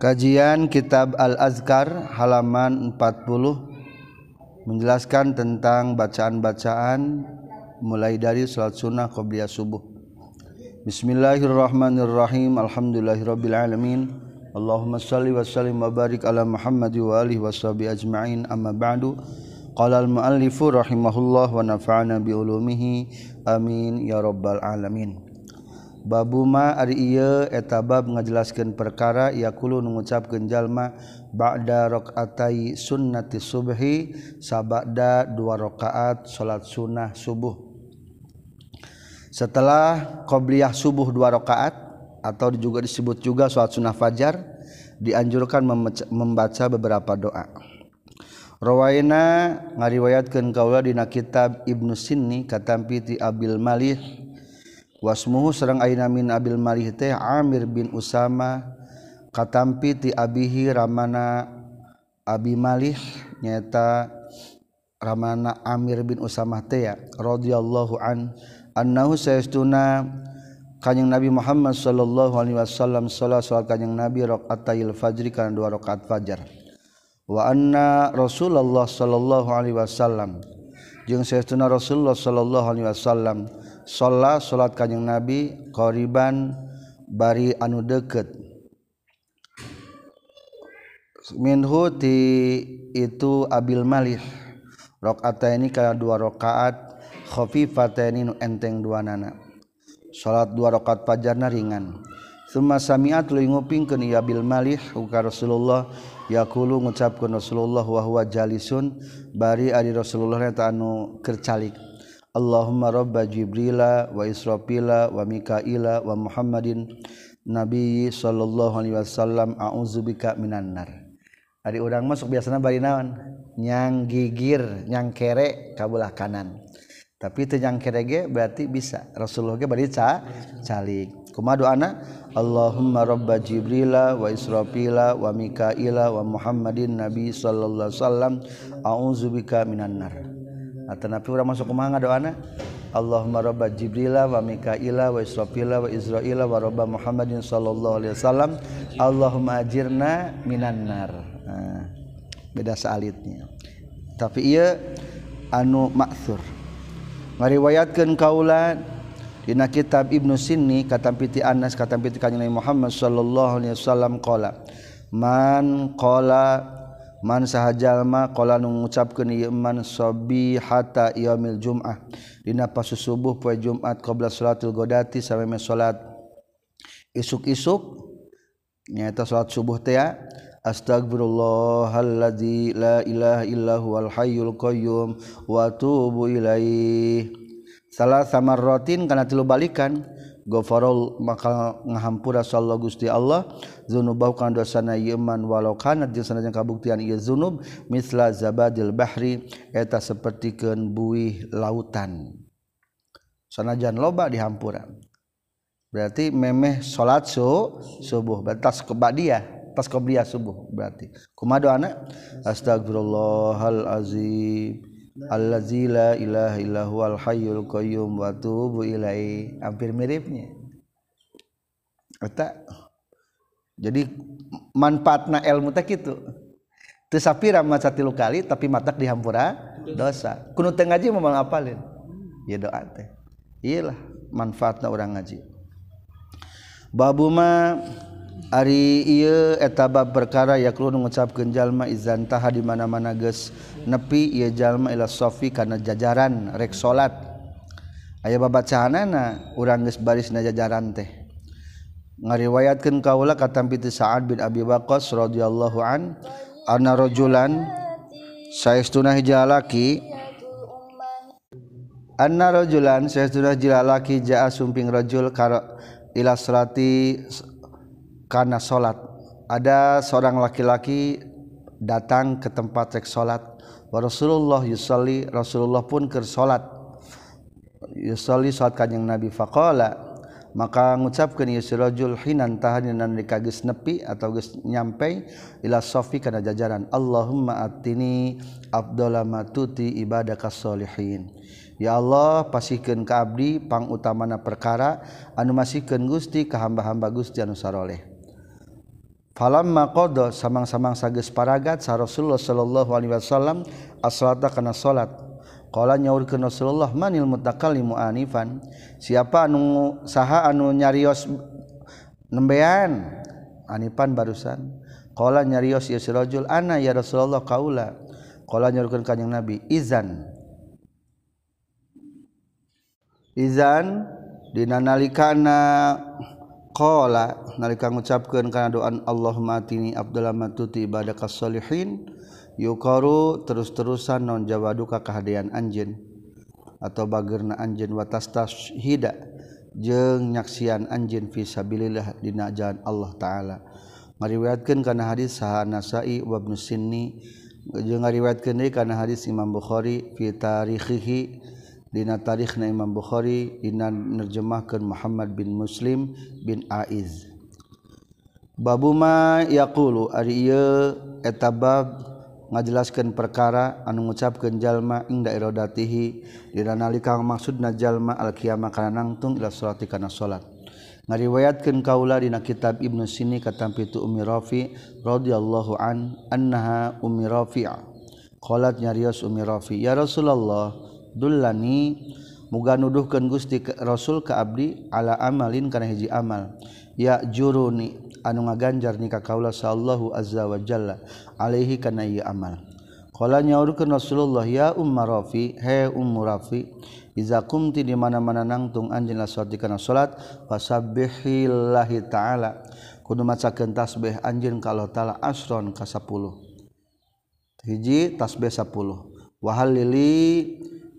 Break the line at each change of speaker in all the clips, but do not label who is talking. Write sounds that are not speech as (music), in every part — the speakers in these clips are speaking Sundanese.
Kajian Kitab Al-Azkar halaman 40 menjelaskan tentang bacaan-bacaan mulai dari salat sunnah qobliyah subuh. Bismillahirrahmanirrahim. Alhamdulillahirabbil alamin. Allahumma shalli wa sallim wa barik ala Muhammad wa alihi washabi ajma'in. Amma ba'du. Qala al-muallifu rahimahullah wa nafa'ana bi ulumihi. Amin ya rabbal alamin. Babuma ari ieu etabab ngajelaskeun perkara yaqulu ngucapkeun jalma ba'da raqatai sunnati subhi sabada dua rakaat salat sunnah subuh. Setelah qobliyah subuh dua rakaat atau juga disebut juga salat sunnah fajar dianjurkan membaca beberapa doa. Rawaina ngariwayatkeun kaula dina kitab Ibnu Sinni katampi ti Abil Malih wasmuhu serang aina min abil malih teh Amir bin Usama katampi ti abihi ramana abi malih nyata ramana Amir bin Usama teh ya radhiyallahu an annahu sayastuna kanjeng Nabi Muhammad sallallahu alaihi wasallam salat salat kanjeng Nabi rakaatayil fajri kana dua rakaat fajar. Wa anna Rasulullah sallallahu alaihi wasallam jeung sayastuna Rasulullah sallallahu alaihi wasallam sholat salat kanyeng nabi qoriban bari anu deket minhu ti itu abil malih. Rakaat ini kana dua rakaat khafifataini nu enteng dua nana. Salat dua rakaat fajarna ringan Suma samiat lu ngupingkeun ya bil malih ka Rasulullah yaqulu ngucapkeun Rasulullah wa huwa jalisun bari ari Rasulullah eta anu keur calik. Allahumma robba Jibrila wa Israfila wa Mikaila wa Muhammadin Nabi Shallallahu Alaihi Wasallam auzubika minannar. Ari orang masuk biasanya bari naon? Nyang gigir, nyang kere kabulah kanan. Tapi itu nyang kere ge berarti bisa. Rasulullah ge bari ca calik. Kuma doana Allahumma robba Jibrila wa Israfila wa Mikaila wa Muhammadin Nabi Shallallahu Alaihi Wasallam auzubika minannar. napi orang masuk kemana doana Allahumma robba Jibrila wa Mikaila wa Israfila wa Israila wa robba Muhammadin sallallahu alaihi wasallam. Allahumma ajirna minan nar. Nah, beda saalitnya tapi iya anu maksur ngariwayatkan kaulan dina kitab Ibnu Sinni katampiti Anas katampiti kanjeng Muhammad sallallahu alaihi wasallam qala man qala man sahjallma kalau nu ngucapkan Iman sobi hatta iamil Jum'ah Dina pasu subuh poe Jumat qabla salatul godati sampai salat isuk-isuk nyata salat subuh teh Astagfirullahalladzi la ilaha illa huwal hayyul qayyum wa atubu ilaih. Salah sama rotin kana tilu balikan. gofarol maka ngahampura sallallahu Gusti Allah zunub kan dosana yeman walau kana jeung sanajan kabuktian ieu zunub misla zabadil bahri eta sapertikeun buih lautan. Sanajan loba dihampura. Berarti memeh salat su, subuh. Batas kebadiah pas qobliyah subuh berarti. Kumado anak astagfirullahalazim allazi la ilaha illa huwal hayyul qayyum wa tubu ilai. Hampir miripnya. Eta. Jadi manfaatna ilmu teh kitu. Teu sapira maca tilu kali tapi matak dihampura dosa. Kudu teu ngaji mah ngapalin ya doa teh. Iyalah manfaatna orang ngaji. Babuma Ari ieu eta bab perkara yaklu ngucapkeun jalma izan taha di mana-mana geus nepi ieu jalma ila sofi kana jajaran rek salat. Aya babacaanana urang geus barisna jajaran teh. Ngariwayatkeun kaula katampi ti Sa'ad bin Abi Waqqas radhiyallahu an anna rajulan saestuna hijalaki anna rajulan saestuna hijalaki jaa sumping rajul karo ila salati karena salat ada seorang laki-laki datang ke tempat cek salat wa Rasulullah yusalli Rasulullah pun ke salat yusalli salat kanjeng Nabi. Faqala maka ngucapkan ieu si rajul hinan tahan dina rika geus nepi atau geus nyampe ila sofi kana jajaran. Allahumma atini afdala matuti ibadaka solihin Ya Allah pasihkeun ka abdi pangutamana perkara anu masihkeun Gusti ka hamba-hamba Gusti anu saroleh. falamma qada samang-samang sageus paragat sa Rasulullah sallallahu alaihi wasallam as-salata kana salat. Qala nyaurkeun Rasulullah manil mutakallimu anifan? Siapa anu saha anu nyarios nembean? Anifan barusan. Qala nyarios ieu sirajul ana ya Rasulullah kaula qala nyaurkeun kanjing Nabi izan izan dina nalikana qala nalika ngucapkeun kana doan Allahumma atini abdullah matuti ibadakas solihin yuqaru terus-terusan non jawadu ka kahadean anjeun atau bageurna anjeun wa tastashhida jeung nyaksian anjeun fi sabilillah dina jalan Allah taala. Ngariwayatkeun kana hadis sah Nasa'i wa Ibnu Sinni. Jeung ngariwayatkeun deui kana hadis Imam Bukhari fi tarikhihi Dina tarikh na Imam Bukhari dina nerjemahkan Muhammad bin Muslim bin Aiz. Babuma yaqulu ari ieu eta bab ngajelaskeun perkara anu ngucapkeun jalma inda iradatihi dina nalika maksudna jalma al qiyamah kana nangtung ila salati kana salat. Ngariwayatkeun kaula dina kitab Ibnu Sini katampi tu Ummi Rafi radhiyallahu an annaha Ummi Rafi'ah. Qalat nyarios Ummi Rafi, "Ya Rasulullah, dullani muga nuduhkeun Gusti Rasul ka abdi ala amalin kana hiji amal. Ya juruni anu ngaganjar ni ka kaula sallallahu azza wa jalla alaihi kana ieu amal. Qala nyaurkeun Rasulullah ya umma rafi he ummu rafi iza kumti di mana-mana nangtung anjeun la salat kana salat fasabbihillahi ta'ala. Kudu macakeun tasbih anjeun ka Allah taala asron ka 10 hiji tasbih 10 wa halili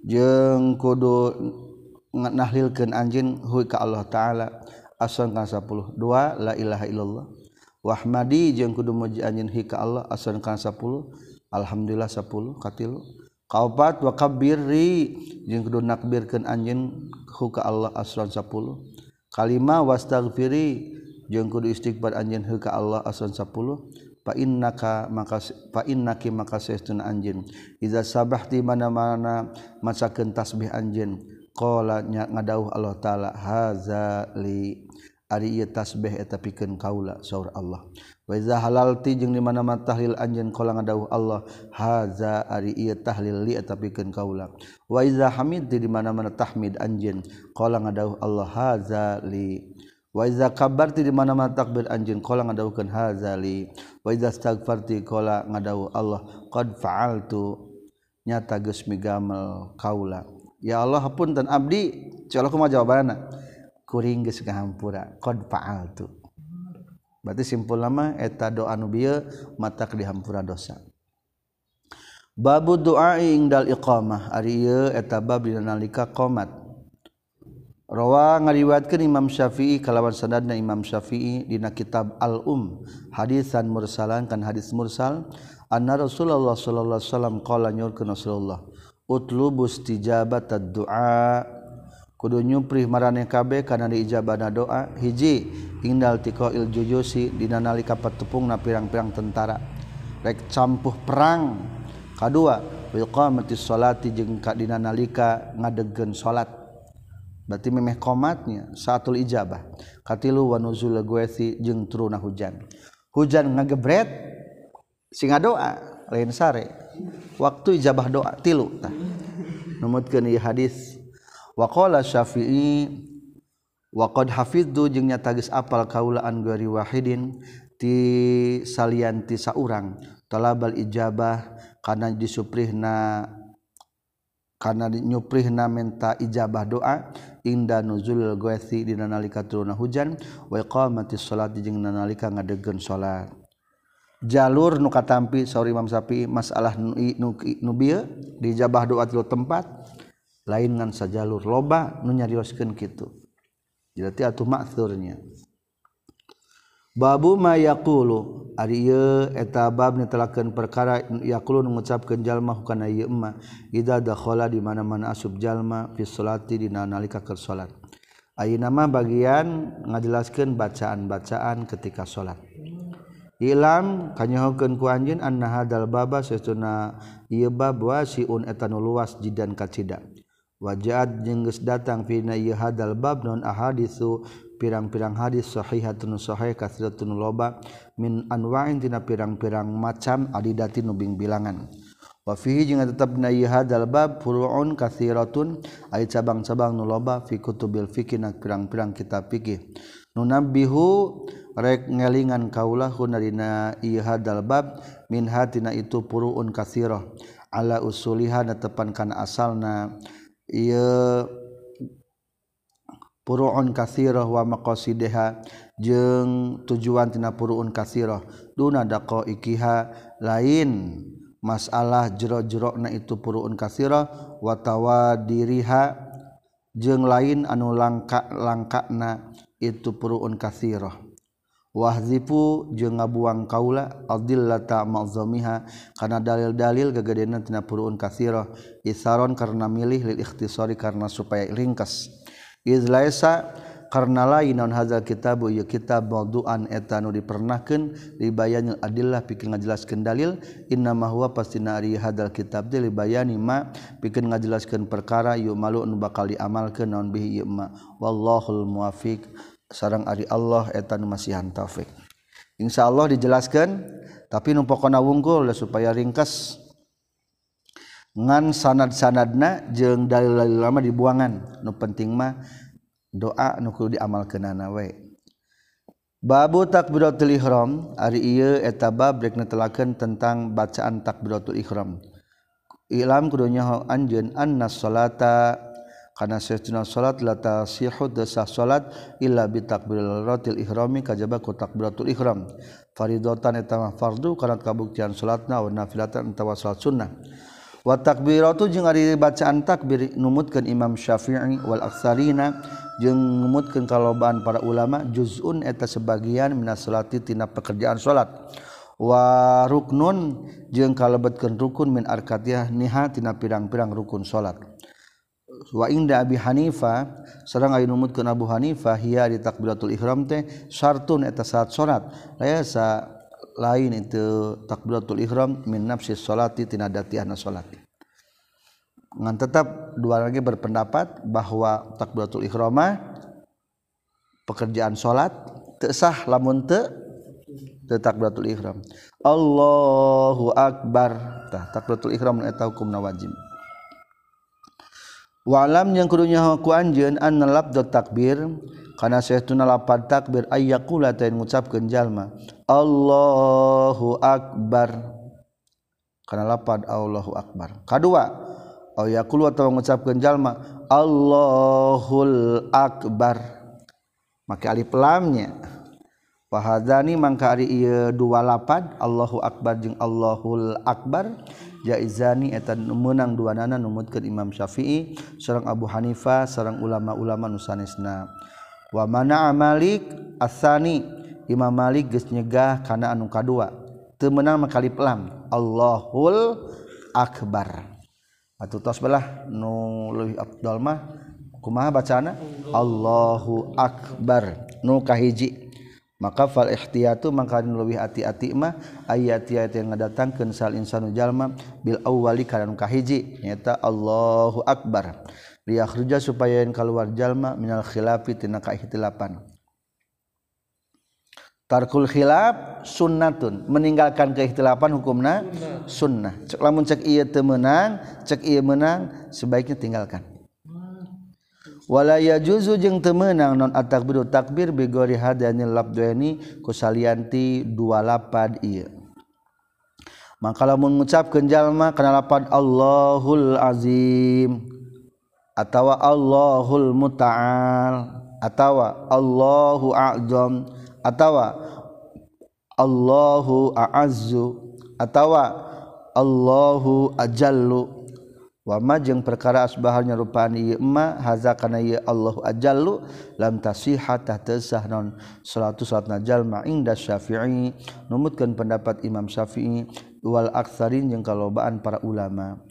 jeung kudu nahlilkeun anjeun hu ka Allah taala. Asan kana 10 dua la ilaha illallah. Wahmadi jeung kudu muji anjeun hi ka Allah asan kana 10 alhamdulillah 10 katil kaopat wa kabbirri jeung kudu nakbirkeun anjeun hu ka Allah asan 10 kalima wastaghfiri jeung kudu istighfar anjeun hu ka Allah asan 10 innaka maka innaki maka seun anjin. Iza sabahti mana-mana masakeun tasbih anjin. Qala nya ngadauh Allah ta'ala haza li. Ari ieu tasbih eta pikeun kaula saur Allah. Wa iza halalti jeung di mana-mana tahlil anjeun qala ngadauh Allah haza ari ieu tahlil li eta pikeun kaula. Wa iza hamid di mana-mana tahmid anjeun qala ngadauh Allah haza li. waiza kabarti di mana-mana takbir anjin qala ngadawukeun hazali. Waiza astagfarti qala ngadawu Allah qad fa'altu. Nyata geus migamel kaula. Ya Allah hapunten abdi. Coba kumaha jawabanna kuring geus ngahampura qad fa'altu. Berarti simpul nama eta doa nu bieu matak dihampura dosa. Babu doa ing dal iqamah. Ari ieu eta bab dina nalika qomat. Rawa ngaliwatkan Imam Syafi'i kalawan sanadna Imam Syafi'i dina kitab Al-Um hadisan mursalan kan hadis mursal anna Rasulullah sallallahu alaihi wasallam qala nyurkeun Rasulullah utlubu istijabat ad-du'a kudu nyuprih marane kabeh kana diijabana doa. Hiji indal tiqail jujusi dina nalika petepungna pirang-pirang tentara rek campuh perang. Kadua wiqamatis sholati jeung kadina nalika ngadegkeun salat. berarti memeh komatnya saatul ijabah. Katilu wa nuzul guethi jeung turuna hujan. Hujan ngagebret singa doa lain sare. Waktu ijabah doa tilu. Tah numutkeun ieu hadis. Wa qala syafi'i wa qad hafidhu jeung nyata geus apal kaula an gari wahidin ti salian ti saurang talabal ijabah kana disuprihna karena nyuprihna menta ijabah doa inda nuzul ghaithi dina nalika turunna hujan wa iqamati sholat jeung nalika ngadegkeun sholat. Jalur nu katampi sauri Imam Syafi'i masalah nu nu, nu bieu dijabah doa tilu tempat lain ngan sajalur loba nu nyarioskeun kitu. Jadi atuh maksurnya. Babu mayakulu eta bab nitelakeun perkara yaqulu ngucapkeun jalma hukana ieu emma ida dakhala di mana-mana asub jalma fi sholati dina nalika keur salat. Ayeuna mah bagian ngajelaskeun bacaan-bacaan ketika salat. Ilam kanyahokeun ku anjeun anna hadal baba sesuna ieu bab wasiun eta nu luas jidan kacida. Wajaat jeung geus datang fina ieu hadal bab non ahaditsu pirang-pirang hadis sahihatun Shahi kathiratun loba min anwa'in tina pirang-pirang macam adidati nubing bilangan. Wa fihi jeung tetep na hadal bab furu'un kathiratun ay cabang-cabang nu loba fi kutubil fikih na pirang-pirang kitab fikih nunabbihu rek ngelingan kaulah ieu hadal bab min hatina itu furu'un kathirah. Ala usuliha tepan asalna ieu puruun kasirah wa maqasidiha jeung tujuan tina puruun kasirah. Duna daqo ikiha lain masalah jero-jerokna itu puruun kasirah wa tawadiriha jeung lain anu langka-langkana itu puruun kasirah. Wahzipu jeung ngabuang kaula adillata ma'zamiha kana dalil-dalil gagadeuna tina puruun kasirah. Isaron karena milih lil ikhtisari karena supaya ringkas izlaisa karena lain non hazal kitabu ieu kitab mawdu'an eta nu dipernahkeun adillah pikeun ngajelaskeun dalil inna ma huwa ari hadal kitab teh libayani ma pikeun ngajelaskeun perkara yu malu nu bakal diamalkeun naon bihi ieu ma. Wallahul muwafiq sareng ari Allah eta nu masihan taufik insyaallah dijelaskeun tapi nu pokona wungkul supaya ringkas. ngan sanad-sanadna jeung dalil-dalil lama dibuangan nu penting mah doa nu kudu diamalkeunana we Babu takbiratul ihram ari ieu eta bab rek netelakeun tentang bacaan takbiratul ihram. Ilam kudu nyaho anjeun anna salata karena sesuna salat la tasihu dasah salat illa bi takbiratul ihrami kajaba ku takbiratul ihram. Faridatan eta mah fardu kana kabuktian salatna wa nafilatan entawa salat sunnah. watakbiratu jeung ari bacaan takbir numutkeun Imam Syafi'i wal aksarina jeung numutkeun kalobaan para ulama juzun eta sebagian minas salati tina pekerjaan salat. Wa ruknun jeung kalebetkeun rukun min arkatiyah niha tina pirang-pirang rukun salat. Wa inda Abi Hanifa sareng aya numutkeun Abu Hanifah hiya di takbiratul ihram teh syartun eta saat salat. Rasa lain itu takbiratul ihram min nafsi sholati tina datihana sholati. Ngan tetap dua lagi berpendapat bahwa takbiratul ihrama pekerjaan sholat tesah lamun te takbiratul ihram. Allahu akbar. Tah takbiratul ihram eta hukumna wajib. walam yang kudunyaku anjen an labdat takbir karena saya tun lapan takbir ayakula tain ngucapkeun jalma Allahu akbar. Karena lapan Allahu akbar. Kedua ayakulu atau mengucapkan jalma Allahul akbar. Make alif lamnya. Wahadani mangka ari ieu dua lapan Allahu akbar jeung Allahul akbar. jaizani eta menang dua nana numutkan Imam Syafi'i seorang Abu Hanifah seorang ulama-ulama nusanesna wa mana Malik asani Imam Malik geus nyegah kana anu kadua. Teu meunang makali pelam Allahul akbar. Atuh tos belah nu leuwih afdal mah kumaha bacana Allahu akbar. Nu kahiji. maka fal ihtiyatu maka lebih hati-hati mah ayat ayat yang ngadatangkeun sal insanu jalma bil awwali kana nu kahiji nyata Allahu akbar. Liakhruja supaya yang keluar jalma minal khilafi tina kaihtilapan tarkul khilaf sunnatun. Meninggalkan keihtilapan hukumna sunnah. Cek lamun cek ieu teu meunang cek ieu menang sebaiknya tinggalkan. walaya juzu jeung temenang non atakbiru takbir bigori hadani labdueni kusalianti dua lapad iya maka lamun mengucapkan jalma kana lapad Allahul Azim atau Allahul Muta'al atau Allahu A'zam atau Allahu A'azzu atau Allahu Ajallu. wama jeung perkara asbahalnya rupani ma haza kana ye Allah ajallu lam tasihah tasah non salatu salat najal ma inda syafi'i. Numutkeun pendapat Imam Syafi'i wal aktsarin jeung kalobaan para ulama.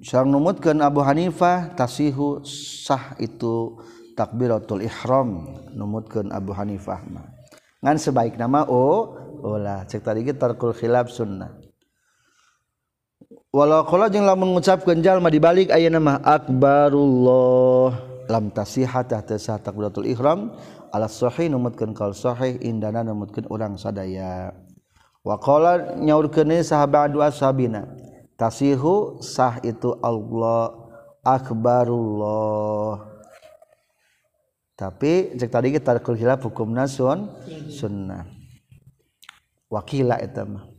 Sareng numutkeun Abu Hanifah tasihu sah itu takbiratul ihram. Numutkeun Abu Hanifah mah. Ngan sebaik nama oh ulah cek tadi kita tarkul khilaf sunnah. Walau kalau jeng lamun mengucapkan jalma dibalik ayat nama akbarullah. Lam tasihat sah takbiratul ihram. Ala sahih numutkeun kal sahih indana numutkeun urang sadaya. Wa qala nyaurkeun sahabat dua sabina tasihu sah itu Allah akbarullah. Tapi cek tadi kita tarkul hukum nasun sunnah. Wakila eta mah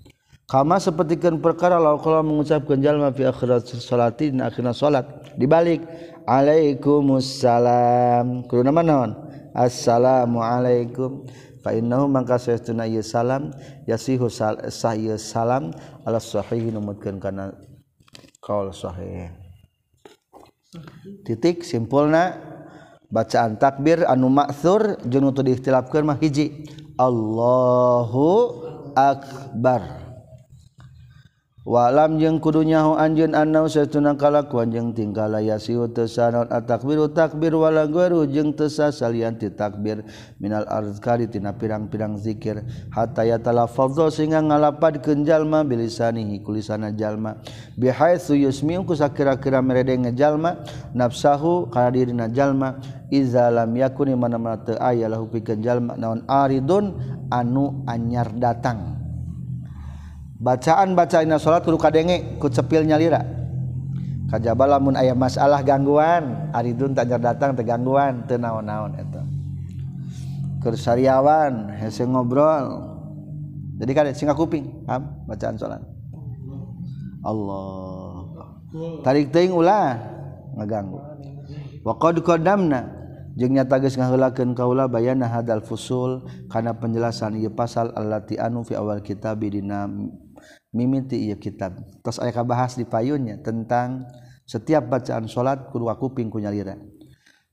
kama sepertikan perkara law kalau mengucapkan jalma fi akhirat salati dan akhirna salat. Dibalik alaikumussalam. Kudu nama naon assalamu alaikum fa innahu mangka sayastuna ieu salam yasihu sah salam ala sahih numutkeun kana qaul sahih. Titik simpulna bacaan takbir anu ma'thur jeung nu diikhtilafkeun mah hiji. Allahu akbar walam jeung kudunyahu anjeun annau satuna kalakuan jeung tingkah laya siut teu sanaon atakbiru takbir wala gharu jeung teu sasalian ti takbir minal arzkari tina pirang-pirang zikir. Hatta yatalafadza sehingga ngalapadkeun jalma bilisanihi kulisana jalma. Bihaitsu yusmiu kusakira-kira meredeng jalma nafsahu kana dirina jalma. Iza lam yakuni mana-mana teu aya lahu pikeun jalma. Naon aridun anu anyar datang. bacaan bacaina salat kudu kadenge ku cepil nyalira. Kajaba lamun aya masalah gangguan aridun tak nyer datang teh gangguan teu naon-naon eta. Keur sariawan hese ngobrol. Jadi kada singa kuping paham? Bacaan salat Allah. Tarik teuing ulah ngaganggu. Wa qad qaddamna jeung nyata geus ngaheulakeun kaula bayana hadal fusul kana penjelasan ieu pasal allati anu fi awal kitab dina mimiti iya kitab. Terus ayah bahas di payunnya tentang setiap bacaan salat kudu kuping kunyalira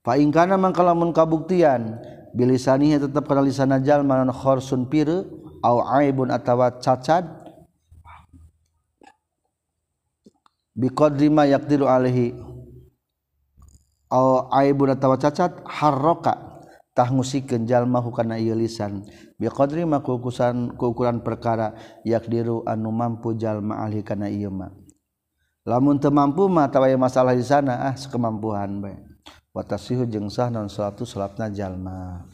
fa in kana mangkalamun kabuktian bilisanihi tetap kana lisan ajal manan khorsun piru au aibun atawa cacad biqadri ma yaqdiru alaihi au aibun atawa cacad harroka. tah ngusikeun jalma hukana ieu lisan. Biqdri makukusan kuukuran perkara yakdiru anu mampu jalma ahli kana ieu mah. Lamun teu mampu mah tawaya masalah di sana ah sekemampuan bae. Wa tasihu jeung sah non salatu salatna jalma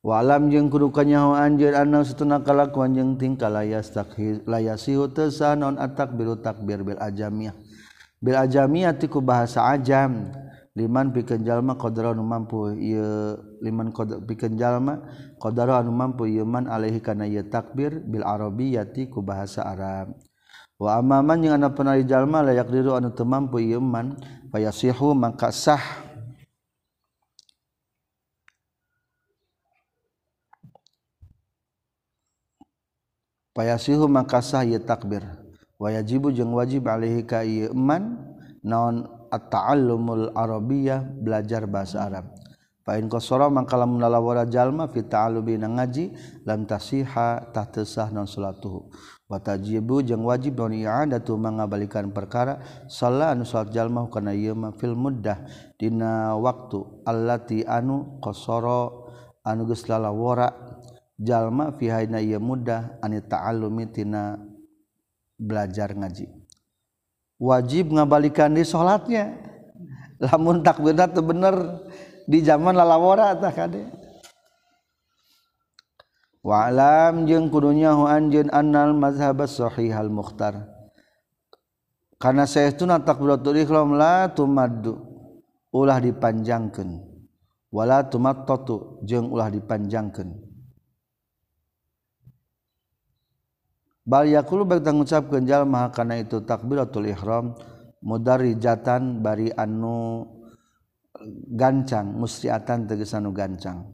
walam jeung kudu kanyaho anjeun anu satuna kalakuan jeung tingkah layas takhir layasihu teu sah non atakbiru takbir bil ajamiyah. Bil ajamiyah ti bahasa ajam. Liman pikeun jalma qadara nu mampu ieu liman pikeun jalma qadara anu mampu ieu man alaihi kana ieu takbir bil arabiyyati ku bahasa Arab. Wa amaman yang ana penari jalma layak diru anu teu mampu ieu man fayasihu maka sah. Fayasihu maka sah ieu takbir. Wa yajibu jeung wajib alaihi ka ieu man naon at-ta'allumul arabiyah belajar bahasa Arab. Fa in qasara mangka lamun lalawara jalma fi ta'allubi ngaji lam tasiha tah tesah non salatuhu. Wa tajibu jeung wajib non i'adatu mangabalikan perkara salla anu salat jalma kana ieu mah fil muddah dina waktu allati anu qasara anu geus lalawara jalma fi haina ieu muddah anit ta'allumi tina belajar ngaji. wajib ngabalikan di salatnya lamun takbirat teu bener di zaman lalawara tah kade wa alam jeung kudunya hu anjeun annal mazhab sahih al mukhtar kana saestuna takbiratul ihram la tumaddu ulah dipanjangkeun wala tumattatu jeung ulah dipanjangkeun Balyakulu bagtang ngucapkeun jalma kana itu takbiratul ihram mudarijatan bari anu gancang musriatan tegas anu gancang.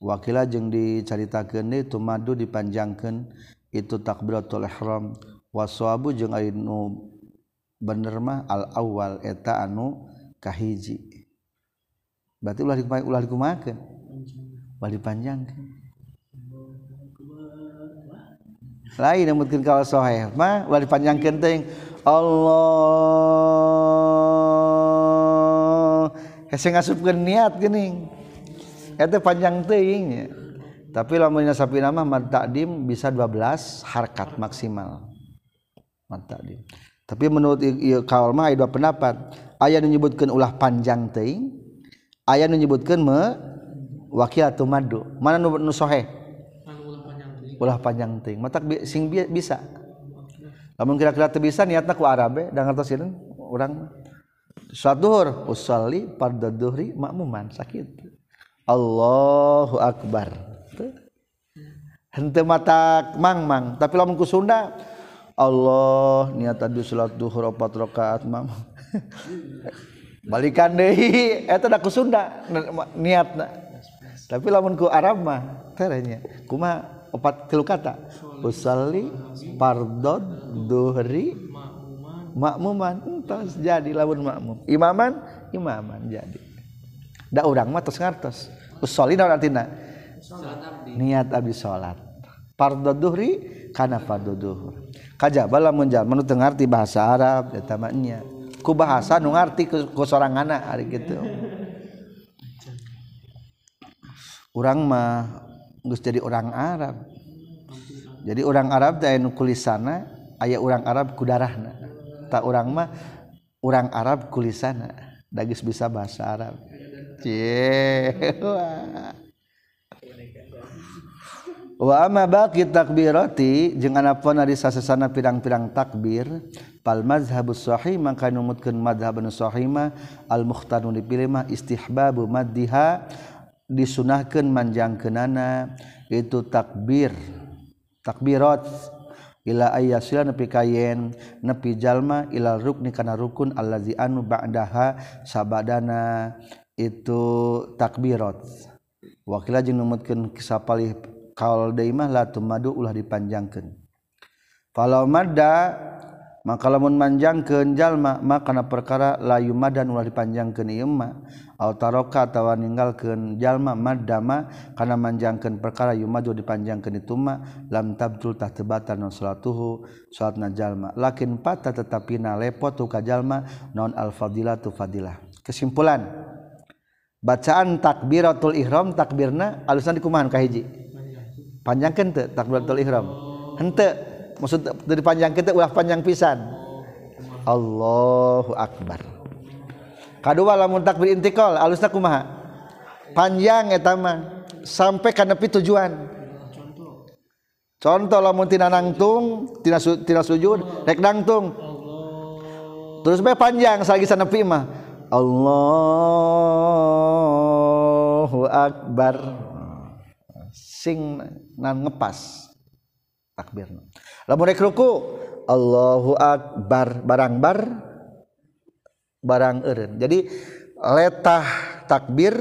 Wakila jeung dicaritakeun di tumadu dipanjangkeun itu takbiratul ihram wasawabu jeung anu bener mah al awal eta anu kahiji. Berarti ulah ulah dikumakeun. Ulah dipanjangkeun. lain mungkin kalau soheh mah wali panjang kenteng Allah. Hese ngasupkeun niat geuning eta panjang teuing tapi lamunnya sapi nama mad takdim bisa 12 harkat maksimal. Mad takdim. Tapi menurut kaul mah ada dua pendapat. Ayat menyebutkan ulah panjang teuing ayat menyebutkan me wakil atau madu. Mana nu soheh ulah panjang ting. Mata sing bisa. Namun kira-kira bisa niatnya ku Arabe dan ngertos ini orang salat duhur usalli pada duhri makmuman sakit. Allahu akbar. Hente mata mang mang tapi lamun ku Sunda Allah niat tadi salat duhur opat rakaat mam. (laughs) Balikan deui. Eta da ku Sunda niatna. Tapi lamun ku Arab mah terenya kumaha opat tilu kata. Usalli pardod duhri makmuman. Entos jadi lamun makmum. Imaman imaman jadi. Da urang mah tos ngartos. Usolli naon artina niat abdi salat fardhu duhri kana fardhu duhur. Kajaba lamun jalma nu teu ngarti bahasa Arab eta mah nya. Ku bahasa nu ngarti ku soranganna ari kitu. (laughs) Urang mah geus jadi orang Arab. Jadi orang Arab teh nu kulisana aya orang Arab kudarahna. Tak orang mah orang Arab kulisana. Dagis bisa bahasa Arab. Cie wa amma baqi takbirati jeung anapun ari sasesana pirang-pirang takbir pal mazhabus sahih maka numutkeun mazhab nu sahih mah al mukhtar dipilih mah istihbabu maddiha disunahkan manjang kenana itu takbir. Takbirat ila ayyasila nepi kayen nepi jalma ila rukni kana rukun allazi anu ba'daha sabadana. Itu takbirat wakila jeung numutkeun kisah kaul kaul mah la tumadu ulah dipanjangkeun. Falau madda maka lamun manjang kejallma kana perkara layu Madan ulah dipanjang ke nima altaroka tawa meninggal kejallma madama karena manjangkan perkara Yumaju dipanjang ke ituma lam tabtultah tebatan non salatuhu salat najallma lakin patah tetapi na lepot tukajallma non al-fadilah tu fadilah. Kesimpulan bacaan takbiratul ihram takbirna alusan dikumahan kahiji panjangkan teu takbiratul ihram. Henteu. Maksud dari panjang kita ulah panjang pisan. Allahu akbar. Kedua lamun takbir intikal alusna kumaha? Panjang eta mah sampai ka nepi tujuan. Contoh lamun tina nangtung tina, su, tina sujud rek nangtung. Terus bae panjang salagi sanepi mah. Allahu akbar. Sing nan ngepas. Takbirna lamun rek ruku. Allahu akbar. Barang bar barang eureun. Jadi letah takbir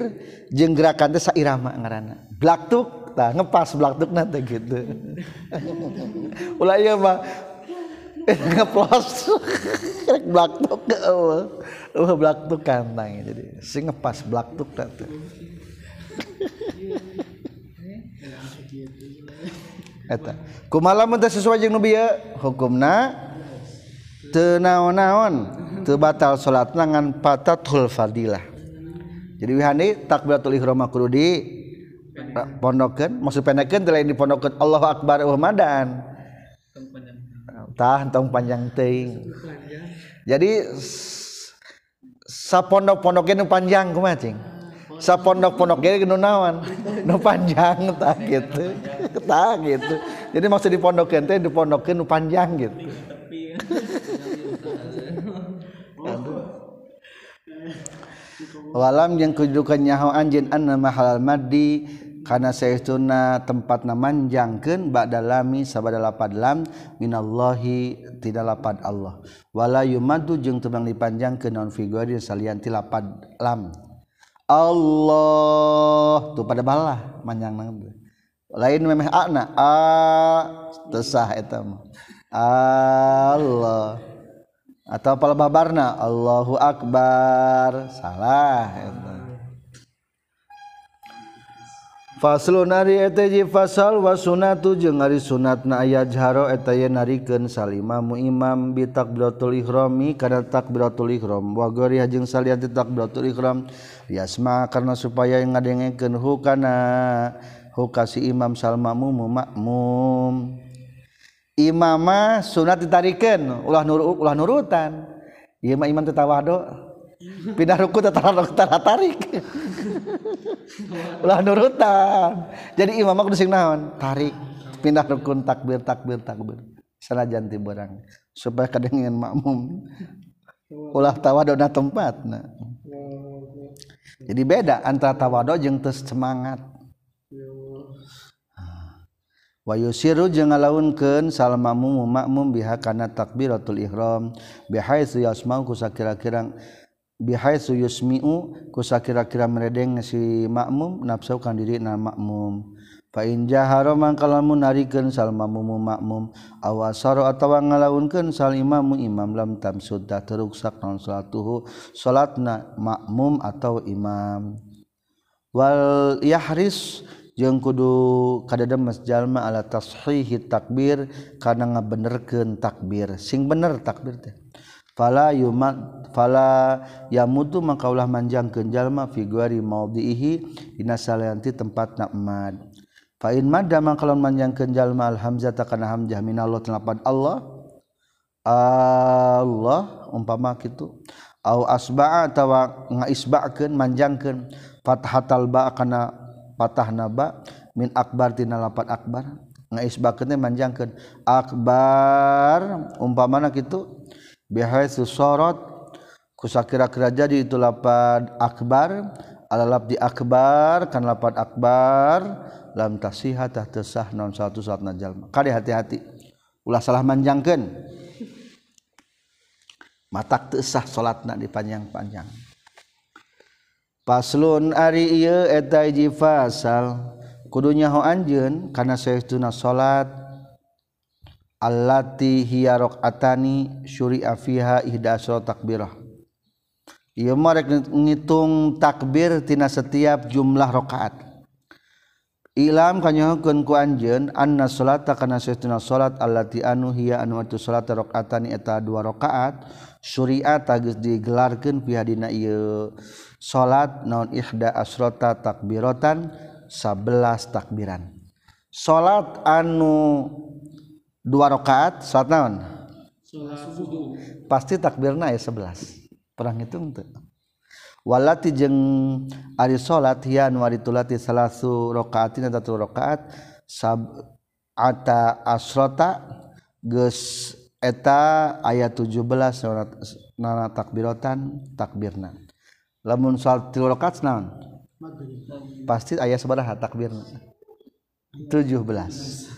jeung gerakan teh sairama ngaranna. Blaktuk tah ngepas blaktukna teh gitu. (laughs) Ulah ieu mah (laughs) ngeplos rek blaktuk ke eueuh. Eueuh blaktuk kantang jadi sing ngepas blaktuk teh. (laughs) eta. Kumala mun sesuai jeung nu bieu hukumna teu naon-naon teu batal salatna ngan patatul fadilah. Jadi wihani takbiratul ihram kudu di eh, pondokeun maksud pendekeun teh lain di pondokeun Allahu akbar Ramadan tah tong panjang teuing. Jadi sapondok-pondok nu panjang kumaha cing? sa pondok-pondok nu naon? Nu panjang tah gitu. Tah gitu. Jadi maksud di pondokeun teh di pondokeun nu panjang gitu. Walam yang kedudukan nyaho anjin anna mahal maddi karena seuna tempat namanjangken bak dalami sabada lapad lam minallahi tidak lapad Allah. Wala yumadu jeung tebang dipanjangkeun non figuri salian ti lapad lam. Allah. Tuh pada balah manjang nang lain memeh ana a tesah eta mah. Allah. Atau pala babarna Allahu akbar. Salah eta. Faslun ari eta ji fasal wa sunatu jeung ari sunatna aya jaro eta ye narikeun salimamu imam bi takbiratul ihrami kana takbiratul ihram. Wa gori jeung salian ti takbiratul ihram yasma karena supaya ngadengekeun hukana hukasi imam salmamu makmum. Imama sunat ditarikeun ulah nur ulah nurutan. Ieu mah imam tetawa tawadhu pindah ruku tataran tarik. Ulah nurutan. Jadi imam aku sing naon? Tarik. Pindah rukun takbir takbir takbir. Sanajan ti barang supaya kadengan makmum. Ulah tawadona tempat nah. jadi beda antara tawado jeung tes semangat. Wa yusiru jeung ngalaunkeun salmamu makmum biha kana takbiratul ihram bihaitsu yasmau kusakira-kirang biha suyusmiu kusa kira-kira meredeng si makmum nafsaukan diri na makmum. Fa in jahara mangkalamu narikeun salmamu makmum. Awasaro atawa ngalaunkeun sal imamu imam. Lam tamsud da teruksak naon salatuhu salatna makmum atau imam. Wal yahris jeung kudu kadademes jalma ala tashihi takbir kana ngabenerkeun takbir. Sing bener takbir teh. fala yumat fala yamutu maka ulah manjangkeun jalma fi guari maudhihi dina tempat tempatna emad. Fa in madda maka lamun manjangkeun jalma al hamzah kana hamzah minallah telapan Allah Allah umpama kitu au asba'a atawa ngaisba'keun manjangkeun fathatal ba kana patahna ba min akbar tina lapan akbar ngaisba'keun manjangkeun. Akbar umpamana kitu bihaitsusorot kusakira-kira jadi itu lapad akbar. Ala labdi akbar kan lapad akbar. Lam tasihah tah tesah non satu saat najal kali hati-hati ulah salah manjangkeun matak tesah salatna dipanjang-panjang. Paslun ari ieu eta hiji fasal. Kudunya ho anjeun kana saestuna salat allati hiya raqatani syuri'a fiha ihda takbirah. Ieu mah rek ngitung takbir tina setiap jumlah rakaat. Ilam kanyahokeun ku anjeun anna salata kana salatuna salat allati anu hiya anu atu salata raqatani eta dua rakaat syuri'a tagis digelarkeun fiha dina ieu. Salat naon ihda asrota takbiratan 11 takbiran. Salat anu dua rakaat salat naon? Pasti takbirna aya 11 perang hitung teu. Walati jeung ari salat hian waritulati salasu rakaatin atau rakaat sab ata asrota geus eta ayat 17 nana takbiratan takbirna. Lamun salat tilu rakaat naon? Pasti aya sabaraha takbirna. 17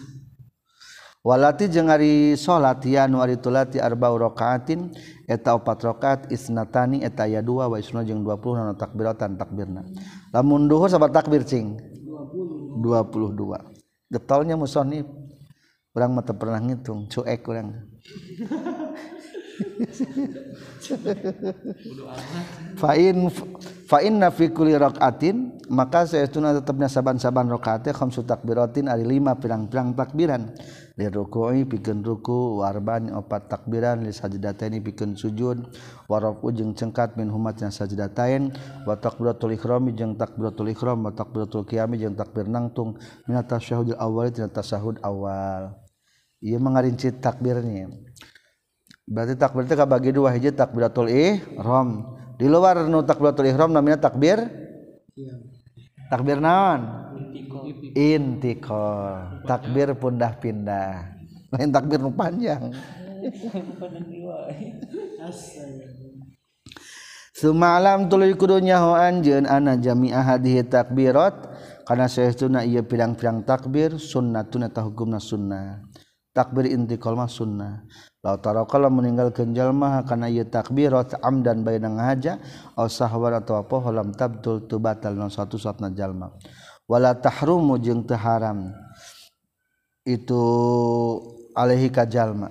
walati jeung ari salat ya nu ari tulati arba'u rakaatin eta opat rakaat isnatani eta aya dua wa isna jeung 20 nana takbiratan takbirna. Lamun duhur sabar takbir cing. 22 getolnya musonib orang mata pernah ngitung cuek orang (laughs) fa'in fa'in nafi kulli rakaatin maka saestuna tetepnya saban-saban rakaat khamsu takbiratin ari lima pirang-pirang takbiran. Li ruku'i pikeun ruku warban opat takbiran. Li sajdataini pikeun sujud. Warafu jeung cengkat min humatna sajdatain. Wa takbiratul ihram jeung takbiratul ihram. Wa takbiratul qiyam jeung takbir nangtung. Min tasyahudul awal tina tasyahud awal. Ieu mengarinci takbirnya. Berarti takbir itu bagi dua hiji takbiratul ihram. Di luar nu takbiratul ihram namanya takbir takbir naon? Intikol takbir pundah pindah. Lain takbir nu panjang. Sumalam tuluy kudunya ho anjeun ana jami hadhihi takbirat kana saestuna ieu pirang-pirang takbir sunnatuna ta hukumna sunnah. Takbir intikal mah sunnah. kalau meninggalkan jalma karena ia takbirat amdan bay ngahaja aw sahwar atau apa holam tabtul tu batal non satu satna jalma wala tahrumu jeung teu haram itu alaihi ka jalma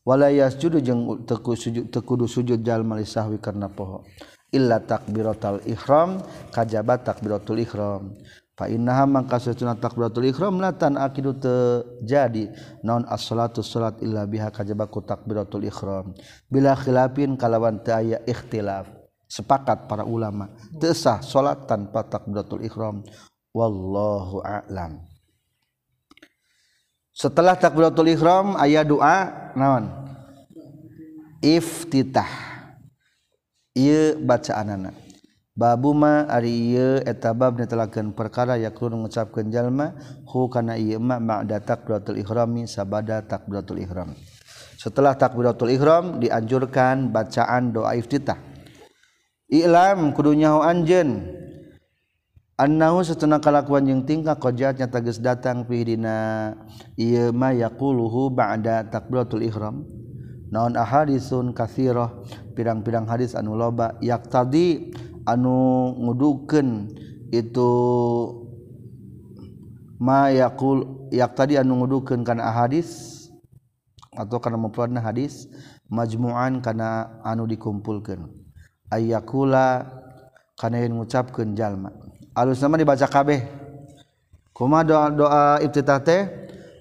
wala yasjudu jeung teu sujud teu kudu sujud jalma li sahwi karena poho. Illa takbiratul ihram kajaba takbiratul ihram. Innaha mangka satuna takbiratul ihram latan akidu terjadi non as-salatu salat illa biha kajabaku takbiratul ihram. Bila khilafin kalawan teu aya ikhtilaf. Sepakat para ulama. Teu sah salat tanpa takbiratul ihram. Wallahu a'lam. Setelah takbiratul ihram aya doa naon? Iftitah. Bacaan anak Babuma ari etabab netelaken perkara yakun mengucapkan jalma hu kana ieu ma ma'da takbiratul ihrami sabada takbiratul ihram. Setelah takbiratul ihram dianjurkan bacaan doa iftitah. Ilam kudunya anjen anjeun annahu satuna kalakuan jeung tingkah qajat nya tegas datang fi dina ieu ma yaquluhu ba'da takbiratul ihram. Naon ahadisun katsirah pirang-pirang hadis anu loba yaqtadi anu ngudukeun itu mayakul yak tadi anu ngudukeun kana hadis atau kana mufradna hadis majmuan kana anu dikumpulkeun. Ayakula kana yang ngucapkeun jalma. Alus nama dibaca kabeh. Kuma doa doa ibtitah teh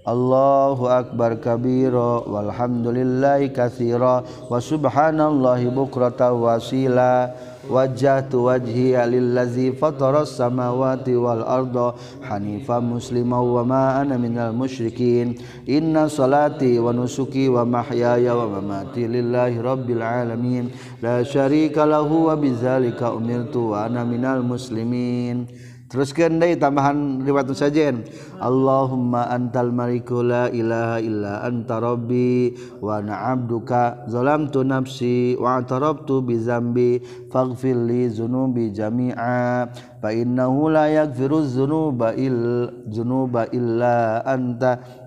Allahu akbar kabiro walhamdulillahi katsira wa subhanallahi bukrata wasila وجهت وجهي للذي فطر السماوات والأرض حنيفا مسلما وما أنا من المشركين. إن صلاتي ونسكي ومحياي ومماتي لله رب العالمين. لا شريك له وبذلك أمرت وأنا من المسلمين. teruskan deh tambahan riwayat sajen Allahumma antal maliku la ilaha illa anta rabbi wa ana abduka zalamtu nafsi wa atarabtu bi zambi faghfir li zunubi jami'a. Fa innahu la yaghfiru dhunuba il dhunuba illa anta.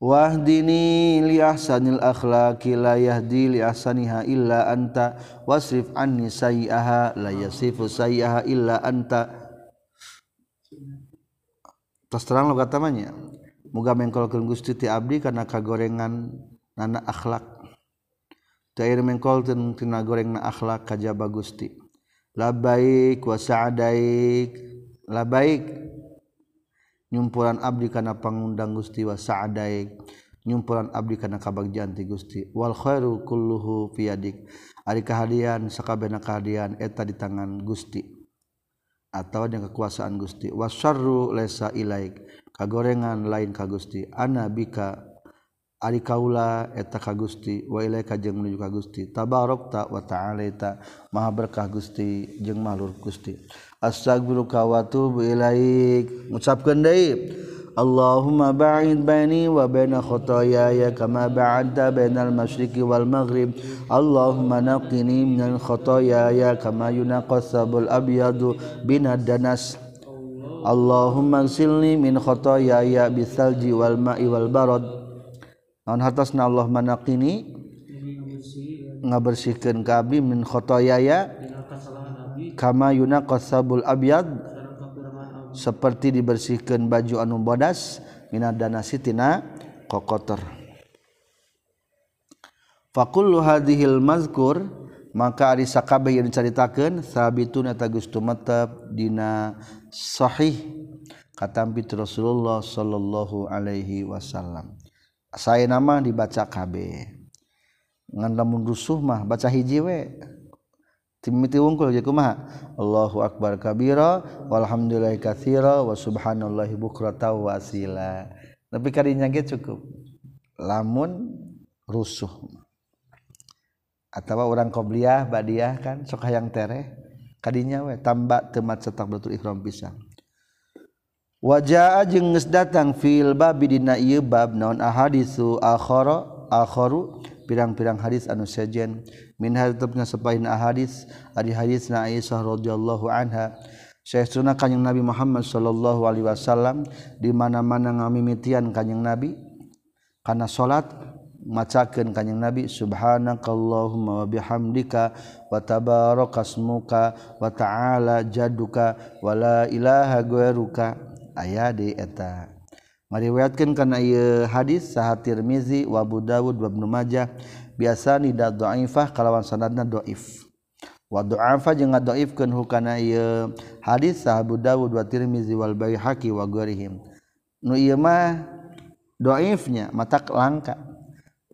Wahdini li ahsanil akhlaqi la yahdi li ahsaniha illa anta. Wasrif anni sayyi'aha la yasifu illa anta. Terus terang lo kata manya Muga mengkolkeun Gusti ti abdi kana kagorengan nana akhlak. Tair mengkolkeun tina gorengna akhlak kajaba Gusti. Labaik wa sa'adaik. Labaik nyumpuran abdi kana pangundang Gusti wa sa'adai nyumpuran abdi kana kabagjan ti Gusti. Wal khairu kulluhu fi yadik. Ari kahadian sakabehna kahadian eta di tangan Gusti. Atawa dengan kekuasaan Gusti. Wasyarru laisa ilaik. Kagorengan lain ka Gusti. Ana bika Ari kaula eta ka Gusti wa ilaika jeung menuju ka Gusti. Tabarakta wa ta'alaita maha berkah Gusti jeung mahlur Gusti. Astaghfiruka wa atubu ilaik. Ngucapkeun deui Allahumma ba'id baini wa baina khotoyaya kama ba'adta bainal masyriqi wal maghrib. Allahumma naqini minal khotoyaya kama yunaqas sabul abyadu binad danas. Allahumma silni min khotoyaya bisalji wal ma'i wal barad. naon hartosna Allah manaqini? Ngabersihkeun ka abdi min khotoyaya. Kama yunaqasabul abyad. Seperti dibersihkan baju anu bodas minad danasi tina kokotor fakullu hadhil mazkur maka ari sakabeh yang dicaritakeun sabitun eta geus tumetep dina sahih. Katampi Rasulullah sallallahu alaihi wasallam. saya nama dibaca KB. Ngan lamun rusuh mah baca hiji we. Timiti wungkul jadi kumaha Allahu akbar kabira walhamdulillahi katsira wa subhanallahi bukrata wa asila. Tapi kadinya ge cukup. Lamun rusuh. Atau orang qobliyah badiah kan sok hayang tereh. Kadinya we tambah temat cetak betul ihram pisang wajah ajeng datang fil babidina bab naon ahadisu akhara akharu pirang-pirang hadis anu sejen. Min hadapna sepain ahadis adi hadis na Aisyah radhiyallahu anha. Syekhuna kanjeng Nabi Muhammad sallallahu alaihi wasallam di mana-mana ngamimitian kanjeng Nabi. Kana salat macakeun kanjeng Nabi subhanakallahumma wa bihamdika wa tabarakasmuka wa ta'ala jaduka wa la ilaha ghairuka aya di eta. Ngariwayatkeun kana ieu hadis saha Tirmizi wa Abu Dawud wabnu Majah biasa nida dhaifah kalawan sanadna dhaif. Wa dha'afa jeung ngadhaifkeun hukana ieu hadis sahabu Dawud wa Tirmizi wal Baihaqi wa ghairihim. Nu ieu mah dhaifnya matak langka.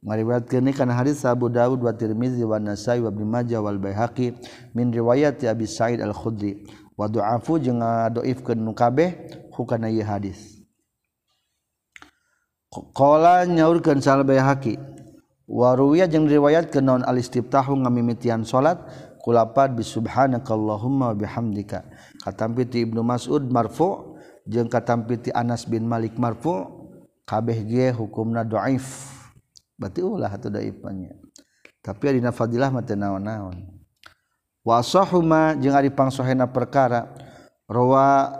Meriwayatkeun kana hadis sahabu Dawud wa Tirmizi wa Nasai wa Ibnu Majah wal Baihaqi min riwayat Abi Sa'id al-Khudri. Wa dha'afu jeung ngadhaifkeun nu kabeh hukana ieu hadis. Nyaurkan salbaki warya yang riwayat ke non alistip tahu ngamimitian salat? Kulapat bisubhanallahummahamdka katampiti Ibnu Masud marfu jeung katampiti Anas bin Malik marfu kabeh ge hukumna dhaif. Berarti ulah atau dhaifannya tapi adina fadilah mah teu naon-naon. Wa sahuma jeung ari pangsohena perkara rawa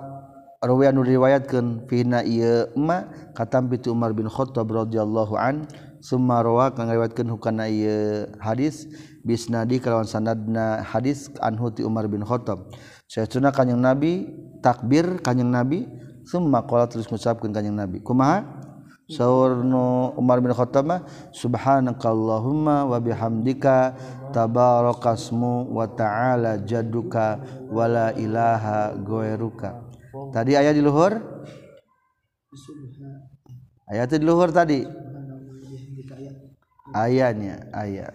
rawian riwayatkeun fina ieu ma katampi tu Umar bin Khattab radhiyallahu an summa rawa ngariwayatkeun hukana ieu hadis bisnadi kalawan sanadna hadis anhu ti Umar bin Khattab. Saytuna kanjing Nabi takbir kanjing Nabi summa qala terus ngucapkeun kanjing Nabi. Kumaha? Saur nu Umar bin Khattab mah subhanakallahumma wa bihamdika tabarakasmu wa ta'ala jaduka wala ilaha ghairuka. Tadi ayat di luhur? Ayat di luhur tadi. Ayatnya ayat.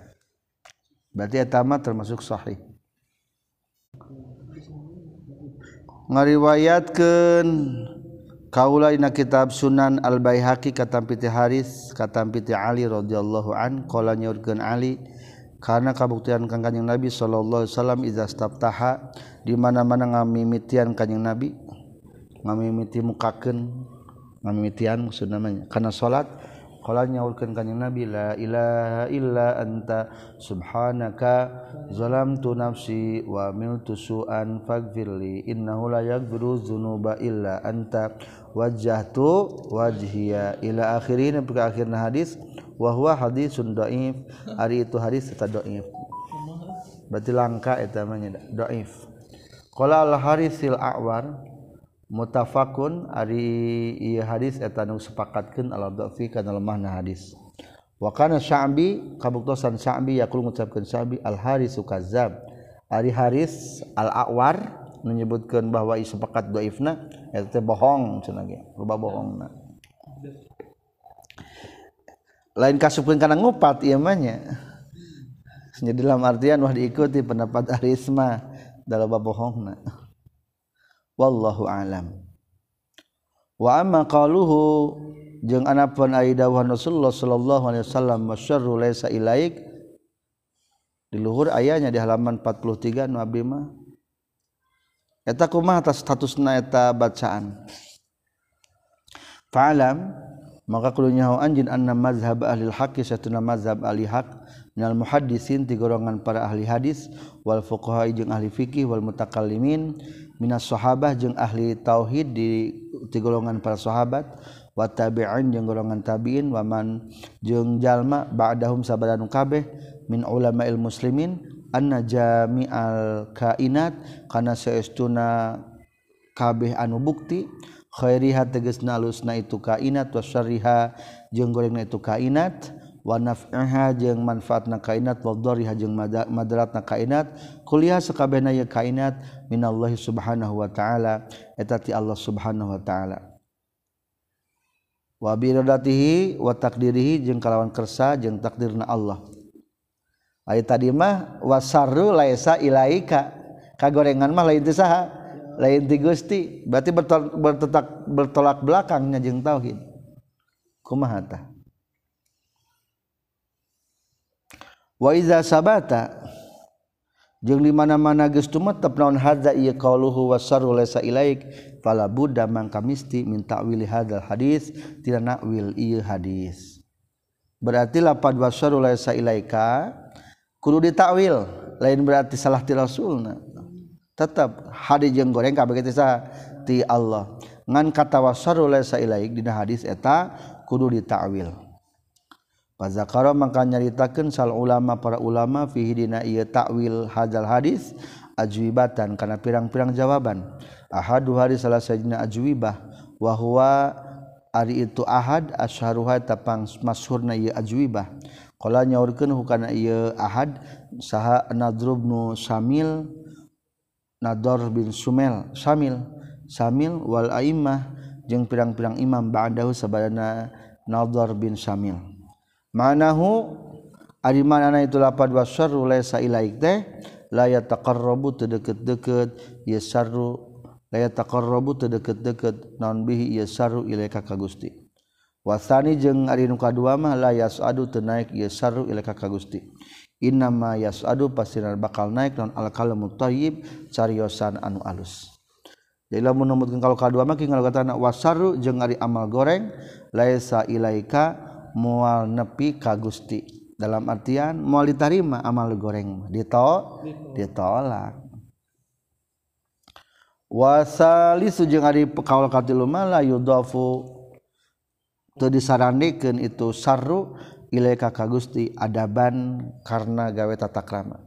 Berarti etama termasuk sahih. Ngariwayatkeun Kaula ina kitab Sunan Al-Baihaqi katampiti Haris katampiti Ali radhiyallahu an qala nyaurkeun Ali karena kabuktian kang Kanjeng Nabi sallallahu alaihi wasallam iza staftaha di mana-mana ngamimitian Kanjeng Nabi ngamimiti mukakeun ngamimitian maksud namanya. Karena salat qala nyaurkeun Kanjeng Nabi la ilaha illa anta subhanaka zalamtu nafsi wa miltu su'an faghfirli innahu la yaghfiru dzunuba illa anta wajah tu wajhiya ila akhirin sampai akhirna hadis wa huwa hadisun dhaif hari itu hadis eta dhaif berarti langka eta mah dhaif qala al harisil a'war mutafakun ari hadis etan sepakatkan alfi karena lemahna hadis. Wakana Syabi kabuktosan Syabi yakul mengucapkan Syabi al Haris sukazab ari Haris al Awar menyebutkan bahwa sepakat doifna itu bohong cenah ge loba bohongna. Lain kasupeun kana ngupat ieu mah nya. Jadi dalam artian wah diikuti pendapat Haris mah dalam bohongna. Wallahu alam. Wa amma qaluhu jeung anapun ai dawuh Rasulullah sallallahu alaihi wasallam masyarru laisa ilaik. Di luhur ayahnya di halaman 43 nu abdi mah. Eta kumaha atas statusna eta bacaan. Fa'alam maka kudu nyaho anjeun anna mazhab ahli al-haqq satuna mazhab ahli haq minal muhaddisin ti golongan para ahli hadis wal fuqaha jeung ahli fikih wal mutakallimin Minas sahabat jeung ahli tauhid di, ti golongan para sahabat wa tabi'in jeung golongan tabi'in waman jeung jalma ba'dahum sabadan kabeh min ulama'il muslimin anna jami'al kainat kana saestuna kabeh anu bukti khairiha tegasna alusna itu kainat wa syarriha jeung gorengna itu kainat wanafha jeung manfaat na kainat wadhariha jeung madarat na kainat. Kuliah sakabehna ye kainat minallahi subhanahu wa ta'ala. Eta ti Allah subhanahu wa ta'ala. Wa bi wa taqdirihi jeung kalawan kersa jeung takdirna Allah. Ayat tadi mah wasarru laisa ilaika. Kagorengan mah lain teu saha? Lain ti Gusti. Berarti bertolak, bertolak belakangnya jeung tauhid. Kumaha tah? waiza sabata jeung di mana-mana geus tumetep naon hadza ieu qauluhu wasaru laysa ilaik fala budda mangka misti min ta'wili hadzal hadis tina nakwil ieu hadis. Berarti lapad wasaru laysa ilaika kudu ditakwil lain berarti salah ti rasulna. Tetap hadi jeung goreng kabeh teh ti Allah. Ngan kata wasaru laysa ilaik dina hadis eta kudu ditakwil Fazakara maka nyaritakeun sal ulama para ulama fihi dina ieu takwil hadzal hadis ajwibatan kana pirang-pirang jawaban. Ahadu hari salah sajina ajwibah wa huwa ari itu ahad asyharuha tapang masyhurna ieu ajwibah. Qala nyaurkeun hukana ieu ahad saha Nadrub nu Samil Nador bin Sumel Samil Samil wal aimah jeung pirang-pirang imam ba'dahu sabadana Nador bin Samil. manahu ari manana itu lapad wasyarru laysa ilaik teh la yataqarrabu tedeket-deket ya syarru la yataqarrabu tedeket-deket naon bihi ya syarru ilaika ka Gusti. Wasani jeung ari nu kadua mah la yasadu tenaik ya syarru ilaika ka Gusti. Innama yasadu pastinar bakal naik non al kalamu thayyib cariosan anu alus. Jadi lamun numutkeun kalau kadua mah ki ngalagotan wasaru jeung ari amal goreng laisa ilaika mual nepi ka Gusti. Dalam artian mual ditarima amal goreng dito ditolak. Wasalisu jeung ari kaul katilu mala yudafu teu disarandikeun itu sarru ilaika ka Gusti adaban karena gawe tatakrama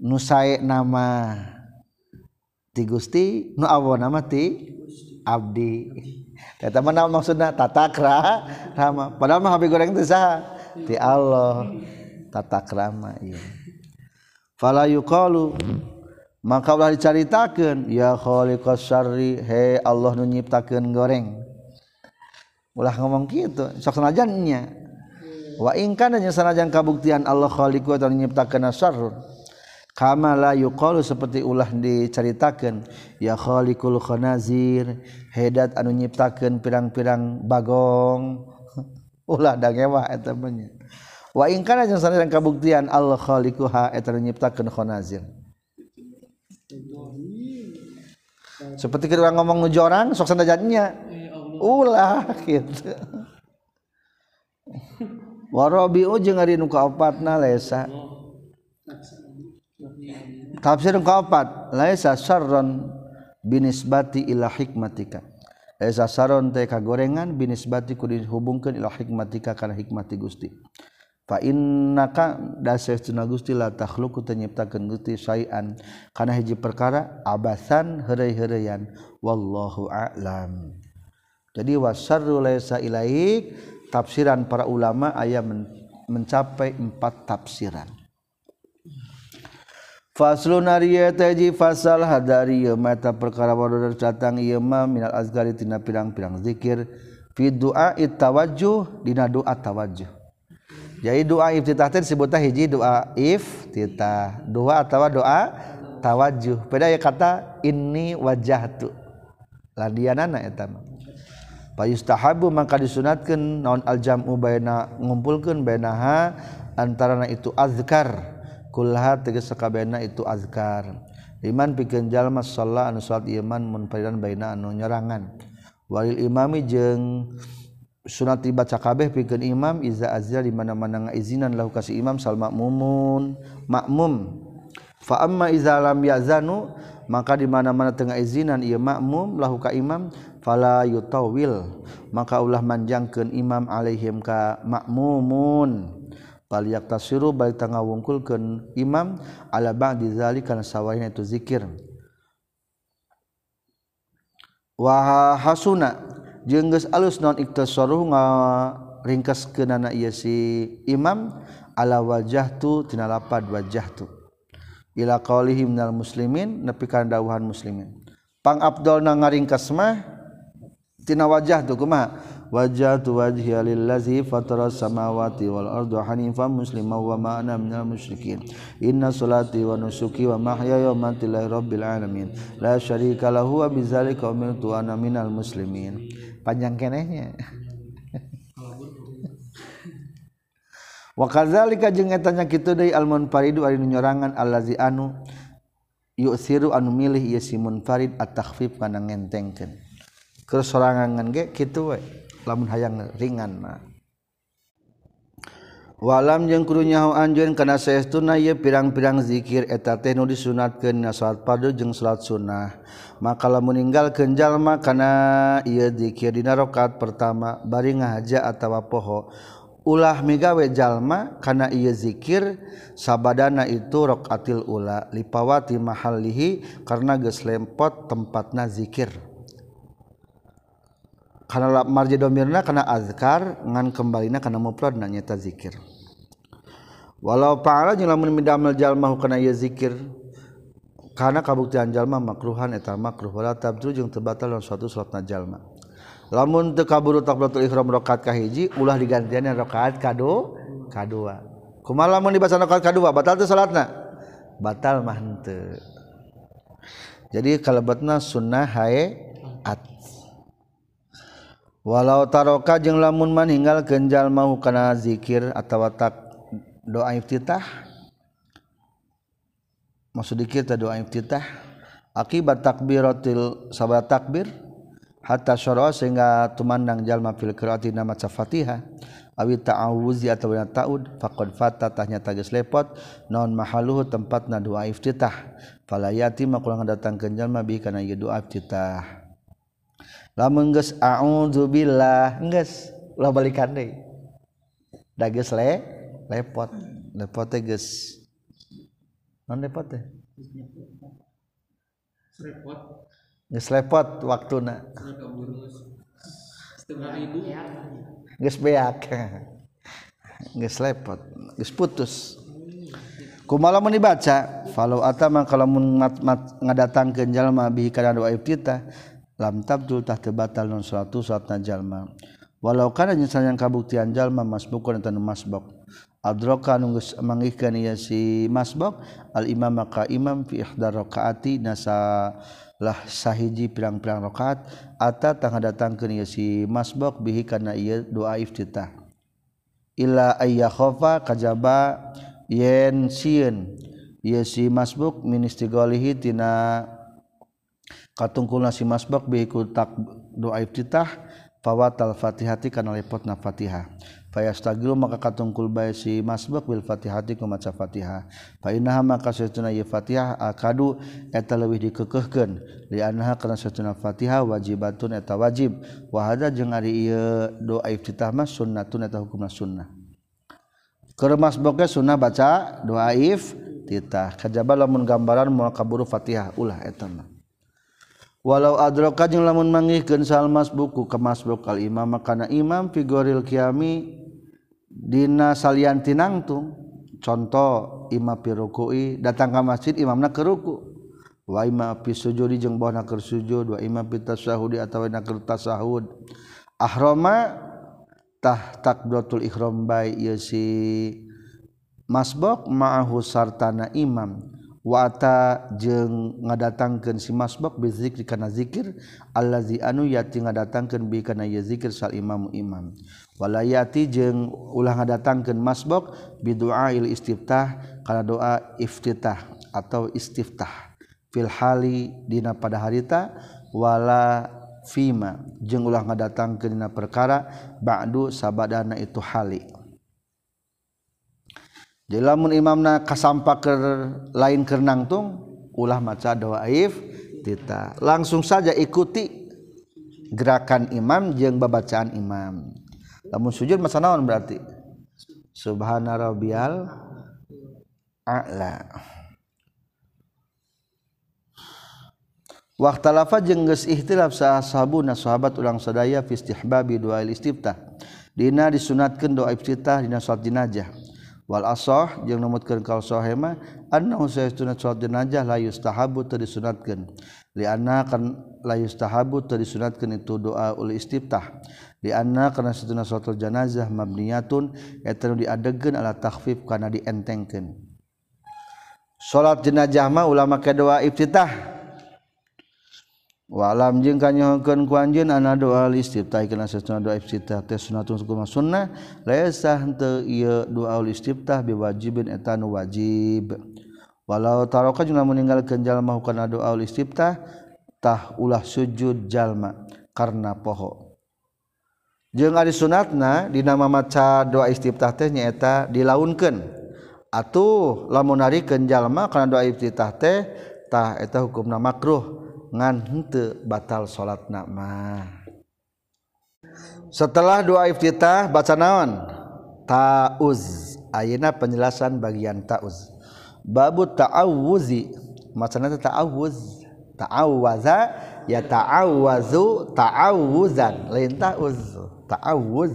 nu sae nama ti Gusti nu awon nama ti abdi. Eta mana tata krama. Padahal mah habis goreng teh saha? Ti Allah tata krama ieu. Fala yuqalu maka ulah dicaritakeun ya khaliqas syarri he Allah nu nyiptakeun goreng. Ulah ngomong kitu, sok sanajan nya. Wa in kana sanajan kabuktian Allah khaliqu atau nyiptakeun syarrun kamala yuqalu seperti ulah diceritakan ya khaliqul khanazir hedat anu nyiptakeun pirang-pirang bagong. (laughs) Ulah dangewa eta mah wa in kana jeung sanajan kabuktian al khaliquha eta nyiptakeun khanazir. Seperti kita ngomong ngejorang sok sanajannya ulah (laughs) gitu. Warabi'u jeung ari nu kaopatna lesa. Tafsir opat lesa sarron binisbati ila hikmatika. Lesa sarron teh kagorengan binisbati ku dihubungkan ila hikmatika karena hikmati gusti. Fa innaka dasesuna gusti la takhluqu tanyiptakeun gusti sayan kana hiji perkara abasan heureuy-heureuyan wallahu a'lam. Jadi wasarrulaisa ilaik. Tafsiran para ulama ayat mencapai empat tafsiran Faslun taji fasal hadari mata perkara baru datang ieu mah minal azgari tina pirang-pirang zikir. Fi du'a tawajjuh dina doa tawajjuh. Jadi doa iftitah teh disebutna hiji doa iftitah. Doa atau doa tawajjuh. Beda ya kata inni wajahtu ladianana eta mah yustahabu maka disunatkan. Naon aljamu baina ngumpulkan bainaha antara itu azkar kulha teges sakabehna itu azkar. Liman pikeun jalma sholat anu salat iman munfaridan baina anu nyerangan walil imami jeung sunat baca kabeh pikeun imam iza azza di mana-mana ngaizinan lahu kasih imam sal makmumun makmum. Fa amma iza lam yazanu maka di mana-mana tengah izinan ieu makmum lahu ka imam fala yutawil. Maka ulah manjangkeun imam alaihim ka makmumun. paliyak tasiru balik tengah wungkulkeun imam ala ba'di zalika kana sawaina itu zikir. Wa hasuna jeung geus alus non iktasaru ngaringkeskeunana ieu si imam ala wajah tu tina lapad wajah tu. Ila qaulihi minal muslimin nepi kana dawuhan muslimin. Pang abdolna ngaringkes mah tina wajah tu kumaha? Wajhatu wajhi lillazi fatara samawati wal arda hanifan musliman wa ma ana minal musyrikin. Inna salati wa nusuki wa mahyaya wa mamati lillahi rabbil alamin. La syarika lahu wa bidzalika umirtu ana minal muslimin. Panjang kenehnya. Wakazalika jeung etanya kitu deui al munfaridu ari nyorangan allazi anu yusiru anu milih ieu si munfarid at-takhfif kana ngentengkeun. Keur sorangan ge kitu we lamun hayang ringan mah walam jeung kudunyahu anjeun kana saestuna ieu pirang-pirang zikir eta teh nu disunatkeun na salat fardu jeung salat sunnah. Maka lamun ninggalkeun jalma kana ieu zikir dina rakaat pertama bari ngahaja atawa poho. Ulah migawe jalma kana ieu zikir sabadana itu rokaatil ula. Lipawati mahallihi karena geus lempot tempatna zikir. karena marja domirna karena azkar ngan kembalina karena muprod na nyata zikir. Walau pahala lamun midamel jalma kana ieu zikir. Karena kabuktian jalma makruhan eta makruh. Wala tabdu jeung teu batal lawan suatu salatna jalma. Lamun teu kaburu takbiratul ihram rakaat kahiji ulah digantian rakaat kado kadua kumaha lamun dibaca rakaat kadua batal teu salatna? Batal mah henteu. Jadi kalebetna sunnah hae at walau taroka jeung lamun meninggal genjal mau kana zikir atau tak doa iftitah? Maksud dikir doa iftitah? Akibat takbiratil sabat takbir hatta syara sehingga tumandang jalma fil qiraati nama Fatihah. Awi ta'awuzi atau na ta'ud faqad fata tahnya tagis lepot non mahaluhu tempatna doa iftitah. Fala yati makulang datang jalma bi kana doa iftitah lamun geus a'udzubillah geus ulah balikan deui da geus le lepot. Lepot teh geus. Non lepot teh? Lepot geus lepot waktuna. Geus beak. (laughs) Geus lepot. Geus putus. Kumaha mun dibaca? Falau atama kalau mun ngadatangkeun jalma bihi kana doa kita lam tabdul tah tebatal non salatu salatna jalma. Walau kana nyesan yang kabuktian jalma masbukun eta nu masbuk. Adraka nu geus mangihkeun ieu si masbuk al imam maka imam fi ihdar rakaati nasa lah sahiji pirang-pirang rakaat ata tang datangkeun ieu si masbuk bihi kana ieu doa iftitah. Illa ayya khofa kajaba yen sieun. Ieu si masbuk ministigolihi tina katungkul nasi masbak biku tak doa iftitah fawatal fatihati kana lepot na fatihah. Fayastagilu maka katungkul bae si masbak bil fatihati ku maca fatihah. Fa innaha maka satuna ye fatihah akadu eta leuwih dikekehkeun. Li anha kana satuna fatihah wajibatun eta wajib. Wa hada jeung ari ieu doa iftitah mah sunnatun eta hukumna sunnah. Keur masbakna sunnah baca doa iftitah kajaba lamun gambaran moal kaburu fatihah ulah eta mah. walau adroka jeung lamun manggihkeun salmas buku kemas bokal imam makana imam figuril kiami dina salian tinangtung contoh imam pirukui datang ka masjid imamna ke ruku. Wa imam fi sujudi jeung bawahna keur sujud wa imam fi tasyahudi atawa na keur tasahud ahrama tah takbiratul ihram bae ieu si masbok ma'ahu sartana imam. wata jeung ngadatangkeun si masbak bizik dikana zikir allazi anu yati ngadatangkeun bi kana ye zikir sal imam. Imam walayati jeung ulah ngadatangkeun masbak biduail istiftah kana doa iftitah atau istiftah. Fil hali dina pada harita wala fima jeung ulah ngadatangkeun dina perkara ba'du sabadana itu hali. Lamun imam na kasampa ke lain kenangtung ulah maca doaif kita langsung saja ikuti gerakan imam jeng babacaan imam. Lamun sujud masa naon berarti? Subhana rabbiyal a'la. Waktalafa jeung geus ihtilaf sahabuna sahabat ulang sadaya fi istihbabi doa istiftah. Dina disunatkeun doa iftitah dina salat jenazah wal asoh jeung numutkeun kaul sahema annahu sayyiduna salat jenazah la yustahabu teu disunatkeun. Li anna kan la yustahabu teu disunatkeun itu doa ul istiftah. Li anna kana sayyiduna salat jenazah mabniyatun eta nu diadegkeun ala takhfif kana dientengkeun. Salat jenazah mah ulama kedua iftitah. walam jeung kanyohkeun ku anjeun ana doa istiftah kana sesuna doa istiftah teh sunatun sunnah sunnah. Laisa henteu ieu doa istiftah biwajibin eta nu wajib. Walau taraka jeung lamun ninggalkeun jalma kana doa istiftah tah ulah sujud jalma karena poho. Jeung ari sunatna dina maca doa istiftah teh nyaeta dilaunkeun. Atuh lamun narikeun jalma kana doa istiftah teh tah eta hukumna makruh. ngan batal salat nama setelah dua iftitah baca naon? Tauz. Ayeuna penjelasan bagian tauz. Babu ta'awuzi. Maksudna ta'awuz? Ta'awaza ya ta'awazu ta'awuzan. Lain tauz. Ta'awuz.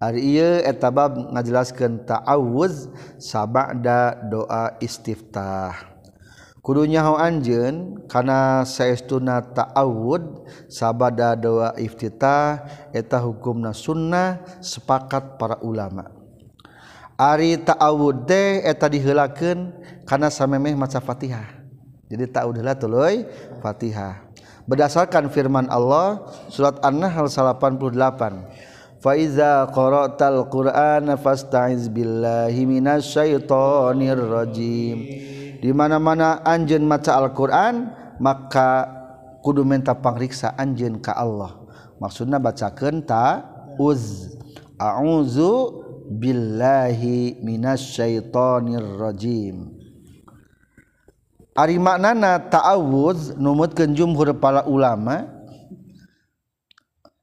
Ari ieu eta bab ngajelaskeun ta'awuz sabada doa istiftah. kudunya Anjen karena sayauna ta'awud sabada doa iftitah eta hukum na sunnah sepakat para ulama. Ari ta'awud de eta dihelaken karena samemeh maca fatihah. Jadi ta'awudlah tuluy fatihah. Berdasarkan firman Allah surat An-Nahl 88 Faiza qara'tal Qur'ana fasta'iz billahi minasy syaithanir rajim. di mana-mana anjen maca Alquran maka kudu menta pangriksa anjen ka Allah. Maksudna bacakeun ta uz. A'udzu billahi minasyaitonir rajim Ari maknana ta'awuz numutkeun jumhur para ulama.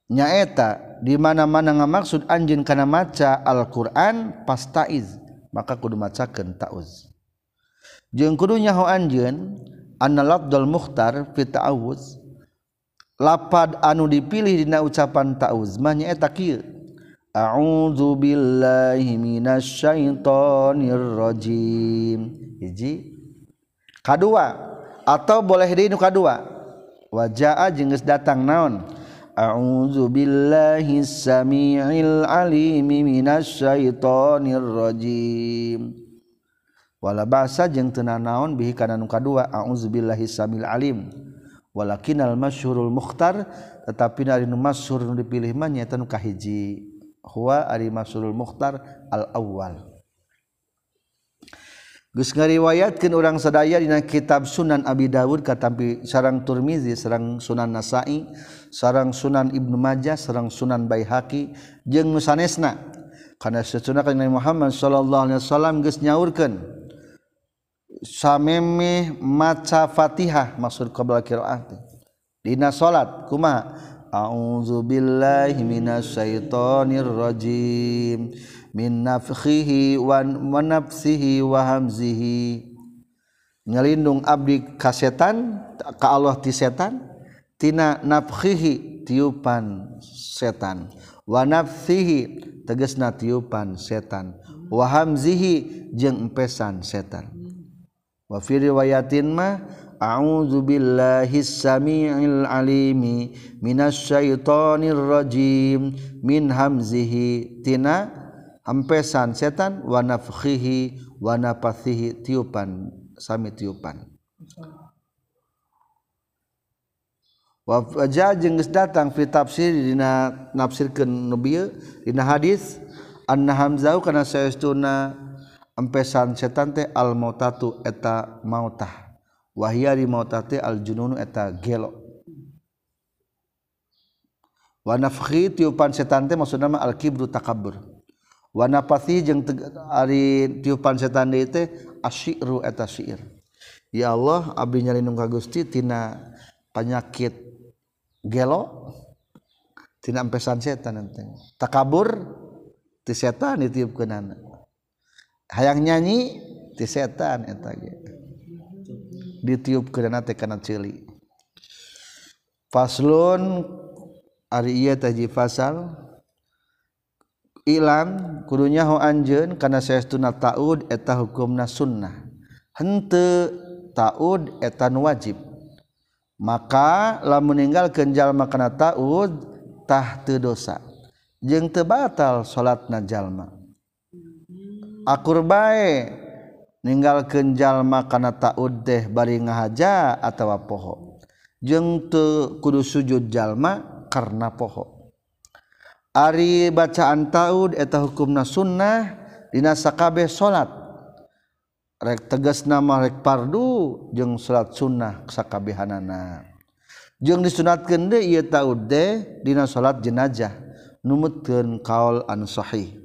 Nyaeta di mana-mana ngamaksud anjeun kana maca Al-Qur'an pastaiz maka kudu macakeun ta'awuz jeung kudunya ho anjeun anna lafdzul mukhtar fi ta'awuz lapad anu dipilih dina ucapan ta'awuz mah nyaeta kieu A'udzu billahi minasy rajim. Hiji. Kadua atau boleh di nu kadua. Wajaa jeung geus datang naon? A'udzu billahi samiil alim minasy rajim. wala bahasa jeung teu naon bihi kana nu kadua auzubillahi samil alim. Walakinal masyhurul mukhtar tetapi ari nu masyhur nu dipilih mah nyaeta nu kahiji. Huwa ari masyhurul mukhtar al awwal. Gus ngariwayatkan orang sadaya dina kitab Sunan Abi Dawud katampi sarang Turmizi, sarang Sunan Nasai, sarang Sunan Ibnu Majah, sarang Sunan Baihaqi jeung nu sanesna. Kana sesuna kanjeng Muhammad sallallahu alaihi wasallam geus nyaurkeun. sameme maca Fatihah maksud qabla qiraah dina salat kumaha? A'udzubillahi minasyaitonir rajim. Min nafkhihi wa nafsihi wa hamzihi. Nyelindung abdi ka setan ka Allah ti setan tina nafkhihi tiupan setan. Wa nafsihi tegasna tiupan setan. Wa hamzihi jeung empesan setan. Wa fi riwayatin ma a'udzu billahi samiil alimi minasyaitonir rajim min hamzihi. Tina ampesan setan wanafkhihi wanapathihi tiupan sami tiupan. Wa jeung geus datang fi tafsir dina nafsirkeun nabi dina hadis anna hamzah kana saestuna empesan setan teh al mautatu eta mautah. Wahia di mautah teh al jununu eta gelo. Wa nafkhi tiupan setan teh maksudna mah al kibru takabbur wa nafathi jeung ari tiupan setan deui teh asy'iru eta syair ya Allah abdi nyalindung ka Gusti tina penyakit gelo tina empesan setan enteng. Takabur ti setan ditiupkeun anak hayang nyanyi ti setan eta ge. Ditiup kana teh kana cili. Faslun ari ieu teh fasal. Ilan kudunya ho anjeun kana saestuna taud eta hukumna sunnah. Henteu taud eta nu wajib. Maka lamun ninggalkeun jalma kana taud tah teu dosa. Jeung teu batal salatna jalma. akur bae ninggal kenjal karena taud deh bari ngahaja atau poho. Jeng te kudu sujud jalma karena poho. Ari bacaan taud eta hukumna sunnah dina sakabeh salat rek tegas nama rek pardu jeung salat sunnah sakabehanana. Jeung disunatkeun deui ieu taud deh dina salat jenazah. Numutkeun kaul anu sahih.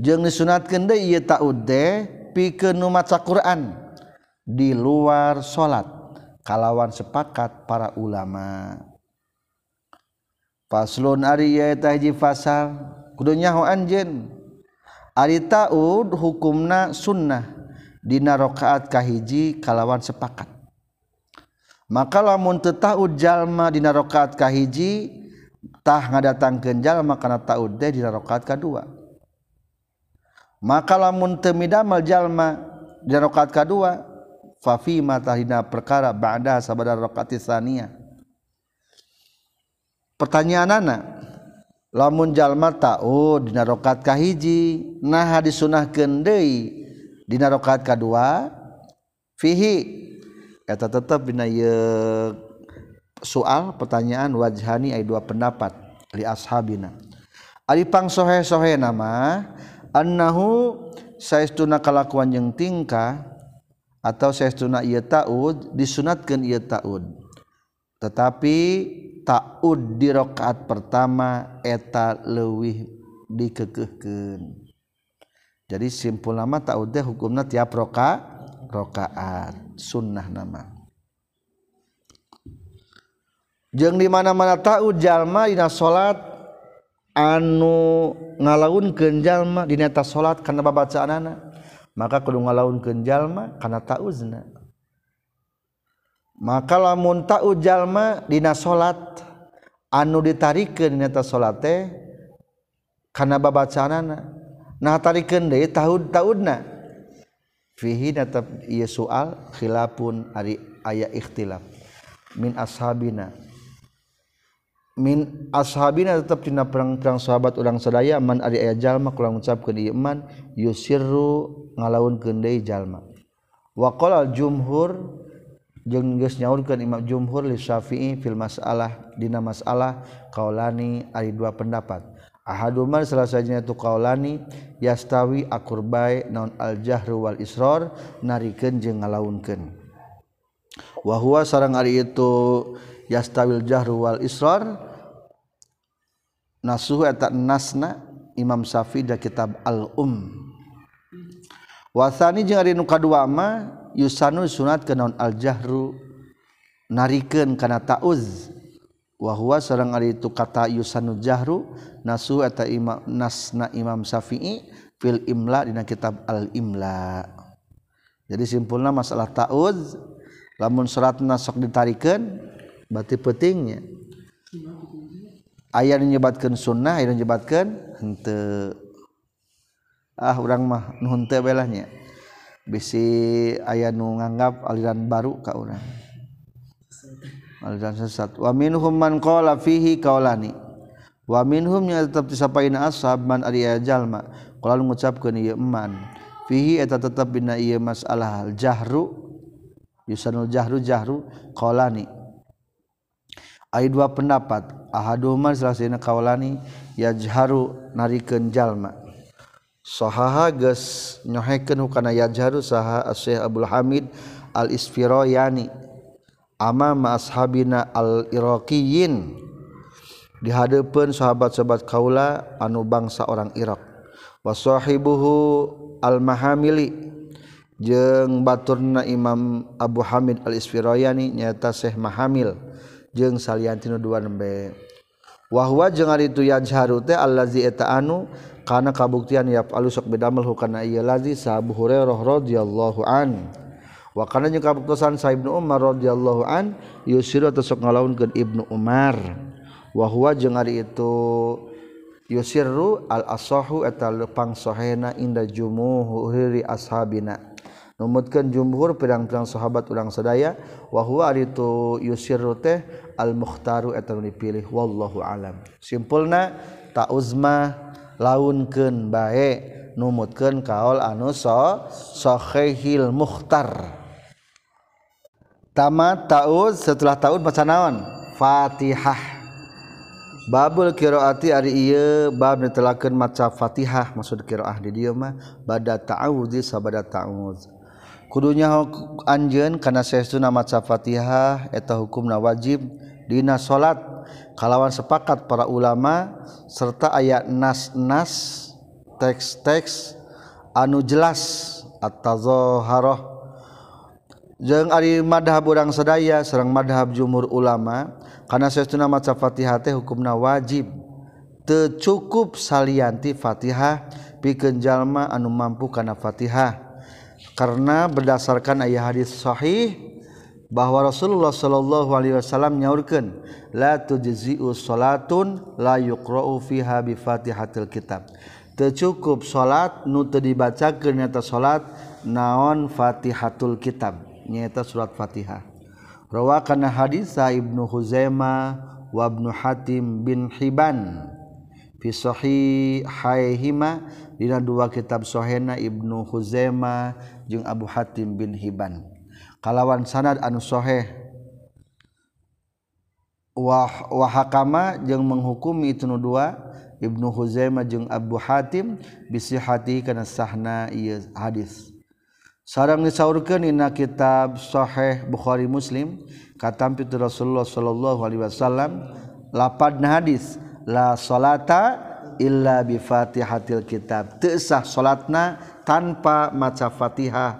jeung disunatkeun deui ieu ta'ud teh pikeun nu maca Quran di luar salat kalawan sepakat para ulama. Faslun ari eta hiji fasal kudu nyaho anjeun ari ta'ud hukumna sunnah dina rakaat kahiji kalawan sepakat. Maka lamun teu ta'ud jalma dina rakaat kahiji tah ngadatangkeun jalma kana ta'ud teh dina rakaat kadua maka lamun temidamel jalma di rakaat kedua fafi matahina perkara ba'da sabada rakaat tsaniyah pertanyaanana lamun jalma ta'ud dina rakaat kahiji nah disunahkeun deui dina rakaat kedua fihi eta tetep dina soal pertanyaan wajhani ay dua pendapat li ashabina. Ari pang sohe sohe nama annahu saestuna kalakuan jeung tingkah atau saestuna ieu taud disunatkeun ieu taud. Tetapi taud di rakaat pertama eta leuwih dikekehkeun. Jadi simpul nama taud teh hukumna tiap roka rakaat sunnah nama. Jeung di mana-mana taud jalma dina salat anu ngalaun kejallma dineta salat karena babacaan anak maka kudu ngalaun kejallma karena tauzna. Maka lamun taujallma dina salat anu ditarikan dineta salat teh karena babacaan anak nah tarikan deh tahun tahunna fihi tetap iya soal khilafun ari ayat ikhtilaf min ashabina. min ashabina tetap tina perang-perang sahabat ulang sadaya man ari aya jalma kula ngucapkeun ieu man yusirru ngalaunkeun deui jalma. Wa qala jumhur jeung geus nyaurkeun Imam Jumhur li Syafi'i fil masalah dina masalah qaulani ari dua pendapat. Ahaduma salah sajina tu qaulani yastawi akurbai naun al jahru wal israr narikeun jeung ngalaunkeun. Wa huwa sareng ari itu yastawil jahru wal israr. Nasuhu eta nasna Imam Syafi'i da kitab Al Um wasani jeung ari nu kadua mah yusanu sunat kanaon al jahru narikeun kana tauz. Wa huwa sareng ari itu kata yusanu jahru nasuhu eta imam nasna Imam Syafi'i fil imla dina kitab al imla jadi simpulna masalah tauz lamun suratna sok ditarikan batu petingnya ayah menyebatkan sunnah ayah menyebatkan hente ah orang mah nuhunte belahnya. Bisi ayah nu nganggap aliran baru ka orang. Aliran sesat. Wa minhum man qala fihi qaulani wa minhum yang tetap disapaina ashab man ari jalma. Qala ngucapkeun ieu man. Fihi eta tetap bina ieu masalah jahru yusanul jahru jahru qaulani Ay dua pendapat. Ahaduma salasina kaulani yajharu narikeun jalma. Sahaha geus nyohekeun hukana yajharu saha Syekh Abdul Hamid Al-Isfirayani. Amama ashabina al-Iraqiyin di hadapan sahabat-sahabat kaula anu bangsa orang Irak. Wa sahibuhu al-mahamili. Jeung baturna Imam Abu Hamid Al-Isfirayani nyata Syekh Mahamil. jeung saliantinu dua nembe. Wahwa jeung ari itu yajharu teh allazi eta anu kana kabuktian ya alusok bedamel hukana ieu lazi sa Hurairah radhiyallahu an. Wa kana jeung kabuktosan sa Ibnu Umar radhiyallahu an yusiru tusuk ngalaunkeun Ibnu Umar. Wa huwa jeung ari itu yusirru al asahu eta leumpang sohena inda jumuhuri ashabina. Numutkeun jumhur pirang-pirang sahabat urang sadaya wahwa itu yusir teh al mukhtaru eta dipilih wallahu alam. Simpulna tauzma launkeun bae numutkeun kaol anu so sahihil mukhtar. Tamat ta'uz setelah ta'ud maca naon? Fatihah. Babul kiroati ari iya bab netelakeun maca Fatihah maksud kiroah di dieu mah bada ta'awudz sabada ta'awudz kudunya Anjen karena sestu nama Fatihah eta hukumna wajib Dina salat kalawan sepakat para ulama serta ayat nas-nas teks-teks anu jelas at-tazaharah jeung ari madhab urang sadaya sareng madhab jumhur ulama karena sestu nama Fatihah teh hukumna wajib. Teu cukup salianti Fatihah pikeun jalma anu mampu kana Fatihah. karena berdasarkan ayat hadis sahih bahwa Rasulullah Shallallahu Alaihi Wasallam nyaurkan la tujziu salatun la yuqra'u fiha bi fatihatil kitab. Tercukup salat nu teu dibacakeun nyata salat naon fatihatul kitab nyata surat fatihah. Rawakana hadis Ibnu Huzaimah wa Ibnu Hatim bin Hibban. Hahima dina dua kitab Sohena Ibnu Huzema jeung Abu Hatim bin Hiban kalawan sanad anu Soheh wah wahakama jeung menghukumi itu nu dua Ibnu Huzema jeung Abu Hatim bisi hati kana sahna ieu hadis. Sarang disaurkeun dina kitab Soheh Bukhari Muslim katampi Rasulullah sallallahu alaihi wasallam lapadna hadis. la salata illa bi fatihatil kitab. Teu sah salatna tanpa maca Fatihah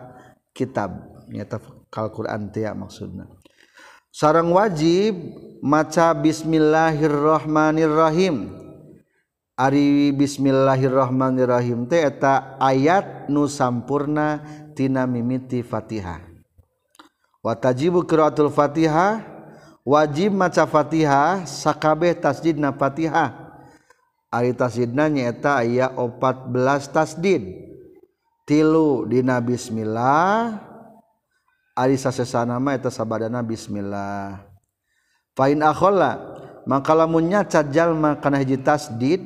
kitab. Nyata Al-Qur'an teh maksudna. Sareng wajib maca bismillahirrahmanirrahim. Ari bismillahirrahmanirrahim teh eta ayat nu sampurna tina mimiti Fatihah. Wa tajibu qiraatul Fatihah wajib maca Fatihah sakabeh tasdid na Fatihah. Ari tasdidna nyaeta aya 14 tasdid. Tilu dina bismillah ari sasesana mah eta sabadana bismillah. Fa in akhalla maka lamunnya cajal kana hiji tasdid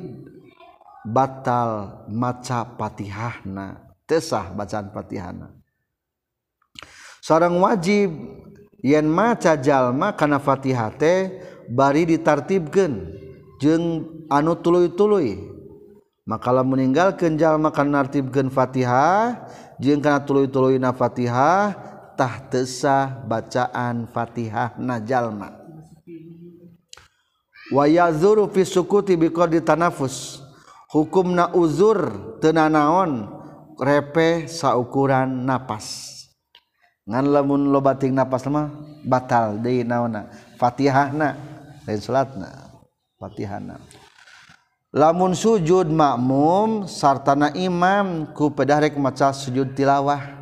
batal maca Fatihahna. Tesah bacaan Fatihahna. Seorang wajib yen maca jalma kana Fatihah teh bari ditartibkeun jeung anu tuluy-tuluy. Maka lamun ninggalkeun jalma kana tartibkeun Fatihah jeung kana tuluy-tuluyna Fatihah tah teu sah bacaan Fatihahna jalma wa yazuru fi sukuti bi tanafus. Hukumna uzur teu naon? Repe saukuran napas. Nafas ngamun lo bating nafasmah batal na Fatihah salatna. Fatihana lamun sujud makmum sartana imam ku pedarek maca sujud tilawah.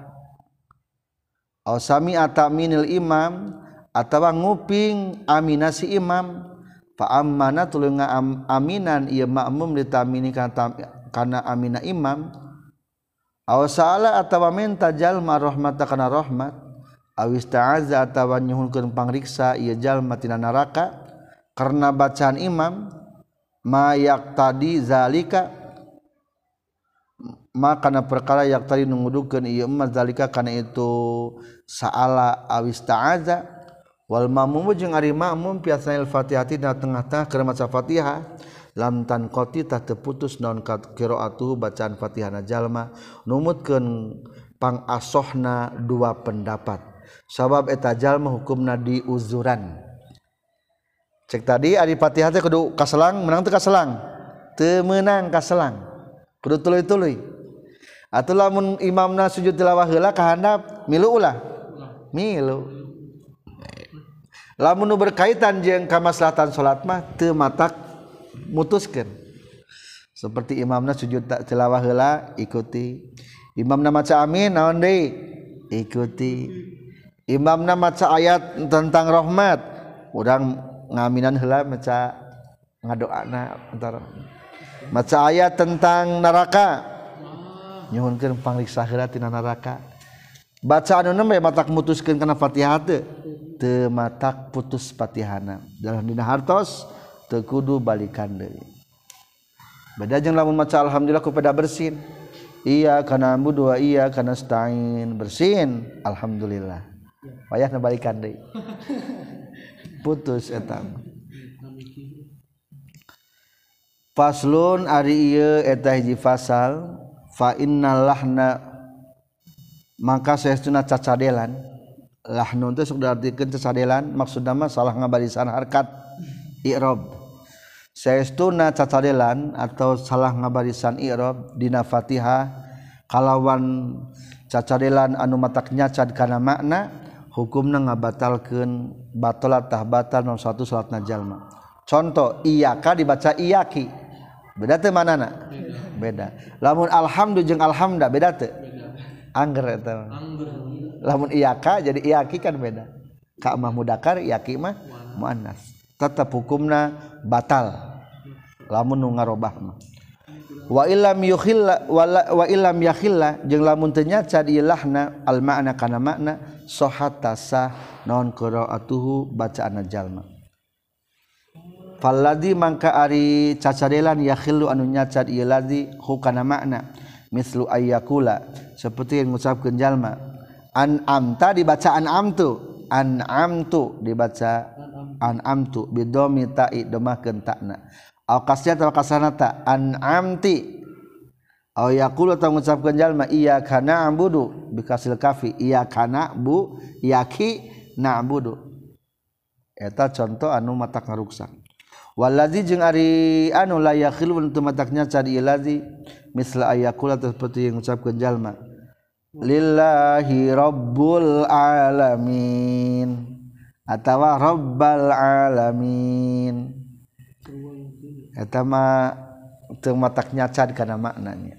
Aw sami ataminil imam atawa nguping aminasi imam. Fa ammana tuluy aminan ieu makmum ditamini kana amina imam Awsala atawa minta jalma rahmata kana rahmat. Awis ta'azza atawa nyuhunkeun pangriksa ieu jalma tina neraka karena bacaan imam mayak tadi zalika maka perkara yak tadi nungudukeun ieu emas zalika kana itu saala awis ta'azza wal mamum jeung ari makmum al-fatihah tina tengah-tengah keur maca fatihah. lantan lamtan teu putus non kiroatuhu bacaan fatihana jalma numutkeun pangasohna dua pendapat. Sabab eta jalma hukumna diuzuran. Cek tadi ari fatihah teh kudu kaselang menang teu kaselang? Temenang kaselang. Kudu tuluy-tuluy atuh lamun imamna sujud tilawah heula kahandap milu ulah? Milu. Lamun berkaitan jeung kamaslahatan salat mah teu matak mutuskan seperti imamna sujud tak tilawah heula ikuti. Imamna maca amin naon deui ikuti. Imamna maca ayat tentang rahmat urang ngaminan heula maca ngadoana antara maca ayat tentang neraka nyuhunkeun pangriksa heula tina neraka. Baca anu nembe matak mutuskeun kana Fatihah teu? Teu matak putus Fatihana. Dalam dina hartos teu kudu balikan deui beda jeung lamun maca alhamdulillah ku pada bersin. Iya kana budu iya kana stain bersin. Alhamdulillah. Payah balikan deui (laughs) putus etam faslun ari ieu eta hiji fasal. Fa innallahna maka saestuna cacadelan. Lahnun teh sok diartikeun cacadelan. Maksudna mah salah ngabarisan harkat. I'rab saestuna cacadelan atau salah ngabarisan i'rab dina Fatihah kalawan cacadelan anu matak nyacad kana makna hukumna ngabatalkeun batalat tahbatal nomor satu salatna jalma. Contoh iyaka dibaca iyaki beda teh manana? Beda. Lamun alhamdu jeung alhamda beda teh angger eta lamun iyaka jadi iyaki kan beda. Ka mah mudakar iyaki mah muannas. tetap hukumna batal. Lamun nu ngarobah mah. Wa illam yukhilla wa illam yakhilla jeung lamun teu nyaca ilahna al makna kana makna sohata sah qiraatuhu bacaan jalma. Falladzi mangka ari cacadelan yakhillu anu nyacad ieu ladzi hukana makna mislu ayyakula seperti yang ngucapkeun jalma. An'amta dibacaan amtu an'amtu dibaca an'amtu bidomi ta'i demakeun ta'na al kasnya atau kasanata an amti au yaqulu atau mengucapkan jalma iya kana ambudu bikasil kafi iya kana bu yaki na'budu eta contoh anu mata ngaruksak walazi jeung ari anu la yakhilun tu mataknya cari ilazi misla ayakula seperti yang mengucapkan jalma lillahi rabbul alamin atawa rabbal alamin eta mah teu matak nyacad kana maknanya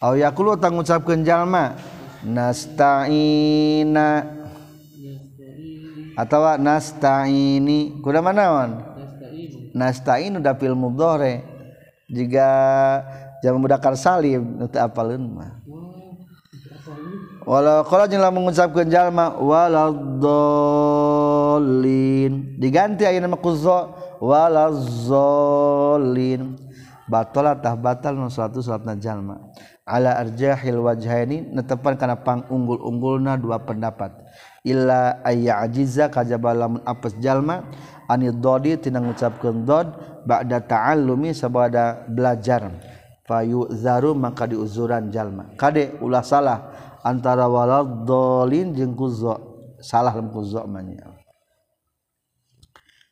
aw yaqulu tang ngucapkeun jalma nasta'ina. Atawa nasta'ini. Kuda manaon nasta'in udah fil mudhari jika jam mudakar salim nu teu apaleun mah. Walau kalau jangan mengucapkan jalma waladolin diganti ayat nama kuzo walazolin. Batalah tah batal nu suatu salatna jalma. Ala arjahil wajhaini netepan pang unggul-unggulna dua pendapat. Illa ayya ajiza kajaba lamun apes jalma anid dodi tina ngucapkeun dod ba'da ta'allumi sabada belajar. Fayu zaru maka diuzuran jalma. Kade ulah salah antara waladolin jeung kuzo salah lem kuzo manya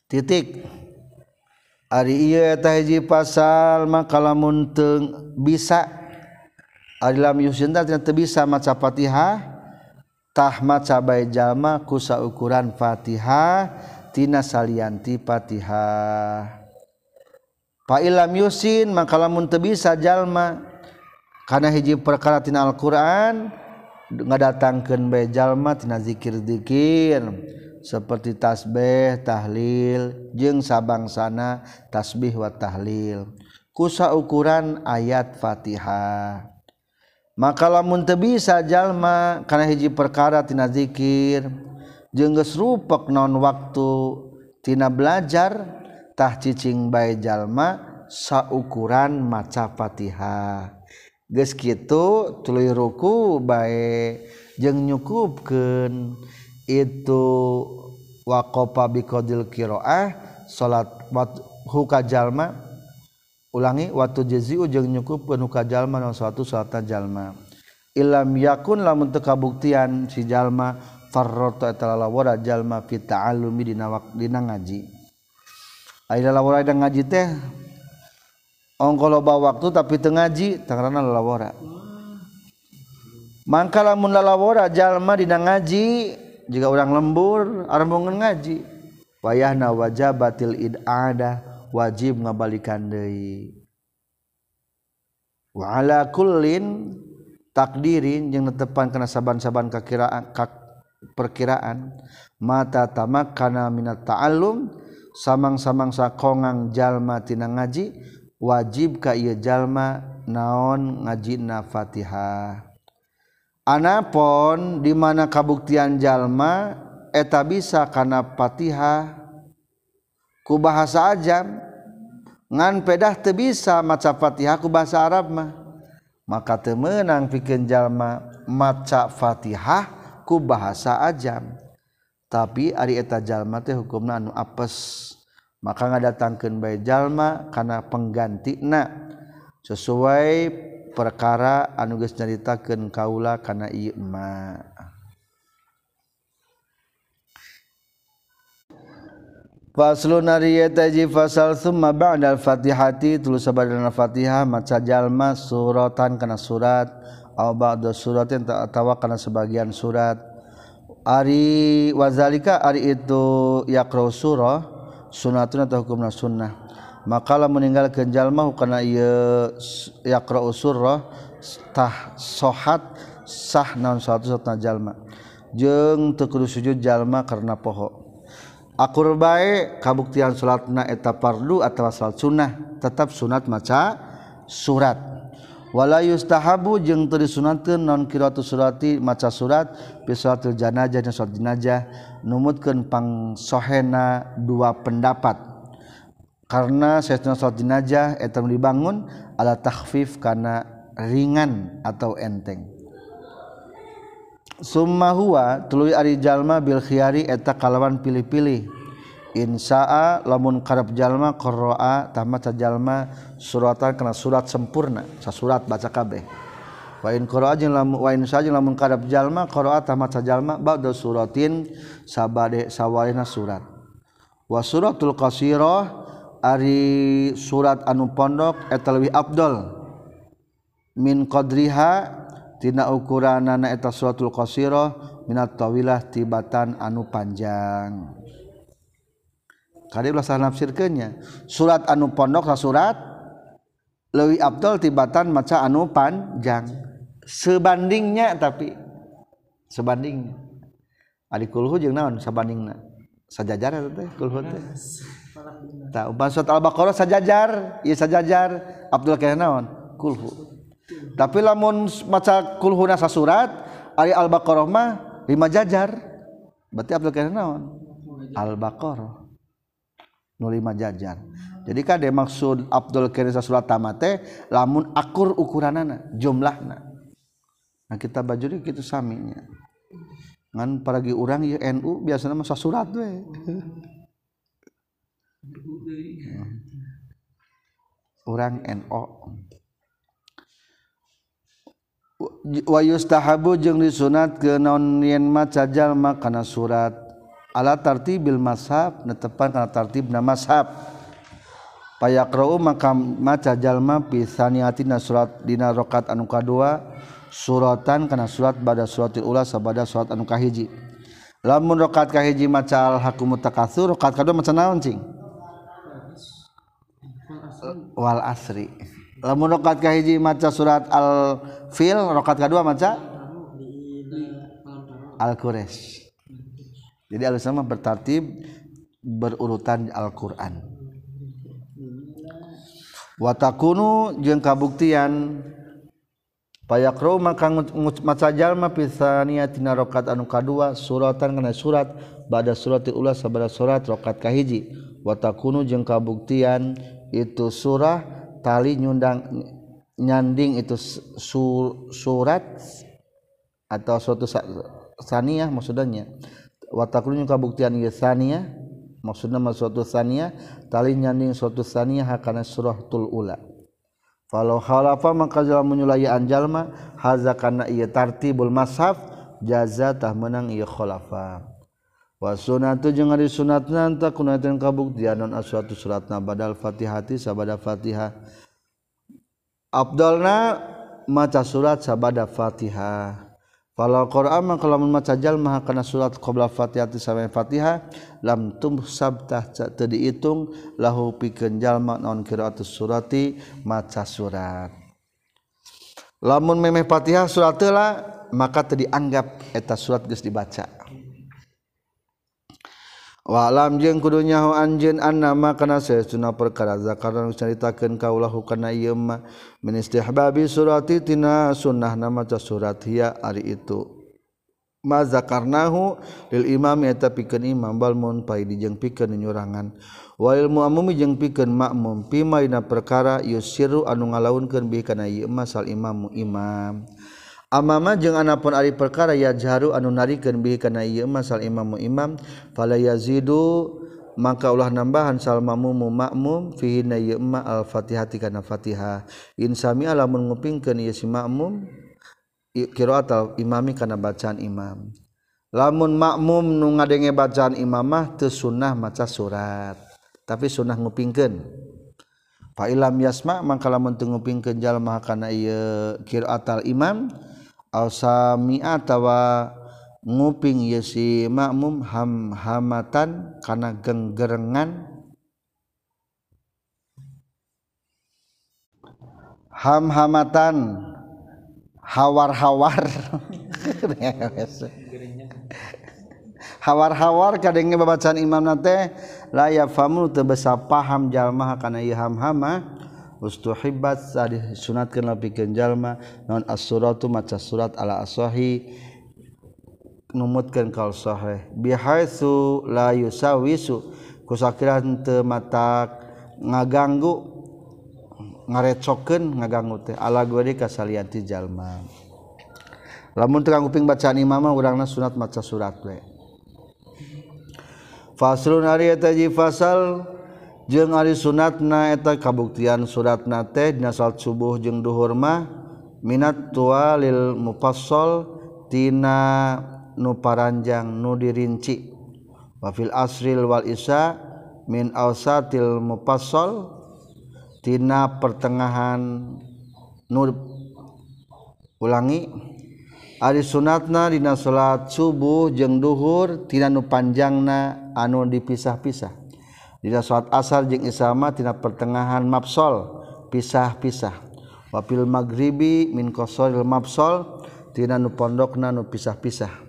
titik Ari ieu eta hiji pasal maka lamun bisa. Ari lam yusin teu bisa maca Fatihah. Tah maca bae jalma ku ukuran Fatihah tina salianti Fatihah. Fa ilam yusin maka lamun teu bisa jalma kana hiji perkara tina Al-Qur'an ngadatangkeun bae jalma tina zikir-zikir seperti tasbih, tahlil jeung sabangsana tasbih wa tahlil. Kusa ukuran ayat Fatihah. Maka lamun teu bisa jalma kana hiji perkara tina zikir jeung geus rupek naon waktu tina belajar tah cicing bae jalma saukuran maca Fatihah. geus kitu tuluy ruku bae jeung nyukupkeun itu waqafa biqadil qiraah salat huka jalma ulangi waktu jaziu jeung nyukupkeun huka jalma nu suatu salatan jalma. Ilam yakun lamun teu kabuktian si jalma farrata eta lawara jalma fi ta'allumi dina dina ngaji. Ayeuna lawara ngaji teh ongko loba waktu tapi tengaji tangrana lalawara. Mangka lamun lalawara jalma dina ngaji jika orang lembur arembongan ngaji. Wayahna wajabatil id'ada wajib ngabalikan deui. Wa ala kullin takdirin jeung netepan kana saban-saban kakiraan kak perkiraan mata tamak kana minat ta'allum samang-samang sakongang jalma tina ngaji wajib ka ieu jalma naon ngajina Fatihah. Anapon di mana kabuktian jalma eta bisa kana Fatihah. Ku bahasa ajam ngan pedah teu bisa maca Fatihah ku bahasa Arab mah. Maka teu meunang pikeun jalma maca Fatihah ku bahasa ajam. Tapi ari eta jalma teh hukumna anu apes. Maka ngadatangkeun bae jalma kana penggantina sesuai perkara anu geus nyaritakeun kaula kana ieu ma Faslun nariyata ji fasal summa ba'dal fatihati tulus sabadana fatihah maca jalma suratan kana surat aw ba'da suratin atawa kana sebagian surat. Ari wazalika ari itu yaqra surah sunatun atau hukumna sunnah. Makalah meninggalkan jalma karena ia yakra surrah tah sohat sah naon suatu satna jalma jeng tekudu sujud jalma karena poho akur bae kabuktian salatna eta fardu atau salat sunnah. Tetap sunat maca surat. wala yustahabu jeung teu disunatkeun non qiraatu surati maca surat fi salatil janazah dan salat jenazah numutkeun pang sohena dua pendapat. Karena saestuna salat jenazah eta dibangun ala takhfif kana ringan atau enteng. Summa huwa tuluy ari jalma bil khiyari eta kalawan pilih-pilih. Insaa lamun karep jalma qoroa tamat jalma suratan kena surat sempurna sasurat baca kabeh. Wa in qoroa jeung lamun wa in saa lamun karep jalma qoroa tamat jalma ba'da suratin sabade sawalina surat. Wa suratul qasirah ari surat anu pondok eta leuwih afdal min qadriha tina ukuranana eta suratul qasirah minat tawilah tibatan anu panjang. Kadai ulah salah nafsirkannya. Surat anu pondok sa surat lewi abdul tibatan maca anu panjang. Sebandingnya tapi sebandingnya. Ari kulhu jeung naon sabandingna sajajar eta teh kulhu teh. Tah umpama surat al-baqarah sajajar ieu sajajar. Abdul kana naon? Kulhu. Tapi lamun maca kulhuna surat ari al-baqarah mah lima jajar. Berarti abdul kana naon? Al-baqarah. nulima jajar. Jadi kade maksud Abdul Karim Sasulatama teh lamun akur ukuranana jumlahna. Nah kita baju gitu saminya. Ngan paragi orang ya NU biasanya masa surat we. Orang NO wa yustahabu jeung disunat ke non yen maca jalma kana surat. Ala tartibil mashab netepan kana tartibna mashab payaqra'u maka maca jalma fi saniatina surat dina rakaat anu kadua suratan kana surat bada suratil ula sabada surat anu kahiji. Lamun rakaat kahiji maca al hakum takatsur rakaat kadua maca naon cing? Wal asri. Lamun rakaat kahiji maca surat al fil rakaat kedua maca? Al quraish jadi al sama bertartib berurutan Al-Qur'an. Wa takunu jeung kabuktian payakro maka maca jalma pisania tina rakaat anu kadua suratan kana surat bada suratil ula sabada surat rakaat kahiji. Wa takunu jeung kabuktian itu surah tali nyundang nyanding itu surat atau suatu saniyah maksudnya wataklunya kabuktian gesania maksudna mah suatu sania tali nyanding suatu sania hakana suratul ula. Falau khalafa maka jalan menyulayaan jalma haza kana iya tartibul mashaf jaza tah menang iya khalafa. Wa sunatu jeung ari sunatna anta kunaten kabuktian non aswatu suratna badal fatihati sabada fatihah. Abdulna maca surat sabada fatihah. kalau Quran mah kalau maca jalma kana surat qabla Fatihah sampai Fatihah lam tum sabtah teu diitung lahu pikeun jalma naon qiraatus surati maca surat. Lamun memeh Fatihah surat lah maka teu dianggap eta surat geus dibaca. walam jeung kudunyahu anjeun annama kana saestuna perkara zakaran caritakeun kaulahu kana ieu ma min istihbabi surati tina sunnah nama ca surat hiya ari itu. Ma zakarnahu lil imam eta pikeun imam bal mun pai dijeng pikeun nyurangan. Walil muammumi jeung pikeun makmum pima dina perkara yusiru anu ngalaunkeun bi kana ieu masal sal imamu imam. Amama jeung anapun ari perkara ya jaru anu narikeun bihi kana ieu masal imam imam fala yazidu maka ulah nambahan sal makmum makmum fihi na ieu ma al fatihati kana fatihah. In sami alamun ngupingkeun ieu si makmum qiraat al imami kana bacaan imam. Lamun makmum nu ngadenge bacaan imamah teu sunnah maca surat tapi sunnah ngupingkeun. Fa ilam yasma maka lamun teu ngupingkeun jalma kana ieu qiraat al imam alsamiatawa nguping yesi makmum ham hamatan karena genggerengan. Ham hamatan hawar hawar (laughs) hawar hawar kadangnya babacaan imam nate layak famu tebesa paham jalma karena iham hama ah. ustuhibat sunatkeun pikeun jalma non as-suratu maca surat ala asahi numutkeun kaul sahih. Bihaitsu la yusawisu kusakiran teu mata ngaganggu ngarecokeun ngaganggu teh. Ala gori kasalian ti jalma. Lamun tukang kuping bacaan imam mah urangna sunat maca surat we. Faslun ari eta fasal jeung ari sunatna eta kabuktian suratna teh dina salat subuh jeung duhur mah minat tua lil mufassal tina nu paranjang nu dirinci. Wa fil asril wal isya min ausatil mufassal tina pertengahan nu ulangi. Ari sunatna dina salat subuh jeung duhur tina nu panjangna anu dipisah-pisah. Dina salat asar jeung isama tina pertengahan mafsol pisah-pisah. Wapil maghribi min qasoril mafsol tina nu pondokna nu pisah-pisah.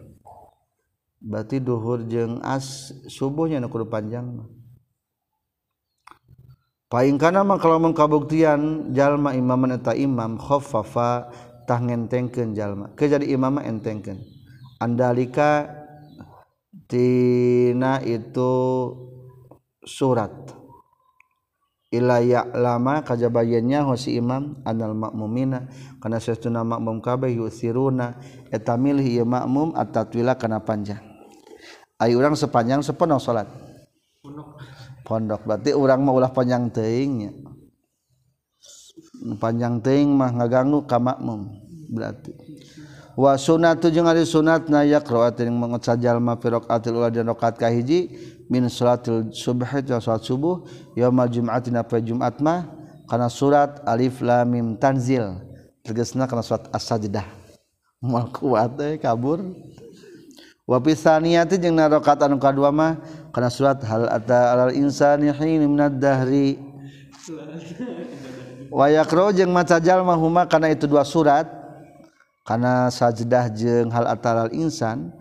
Berarti duhur jeung as subuhnya nu kudu panjang. Paing kana mah kalau mengkabuktian jalma imaman eta imam khaffafa tah ngentengkeun jalma. Ke jadi imam entengkeun. Andalika tina itu surat. Ila lama kajabayannya hosi imam anal makmumina kana sesuna makmum kabeh yusiruna etamil hiya makmum tatwila kana panjang. Ai urang sepanjang sepenuh salat. Pondok. Berarti urang mah ulah panjang teuing nya. Panjang teuing mah ngaganggu ka makmum berarti. Wa sunatu jeung ari sunatna yaqra'atin mengucap jalma fi raqatil ula dan rakaat kahiji min salatil subh ta salat subuh yaumul jum'atin apa jumat mah kana surat alif lam mim tanzil. Tegasna kana surat as-sajdah. Moal kuat teh kabur. Wa fi saniyati jeung na anu kadua mah kana surat hal ata alal insani hin minad dahri. Wa yaqra jeung maca jalma huma kana itu dua surat. Karena sajdah jeng hal atalal insan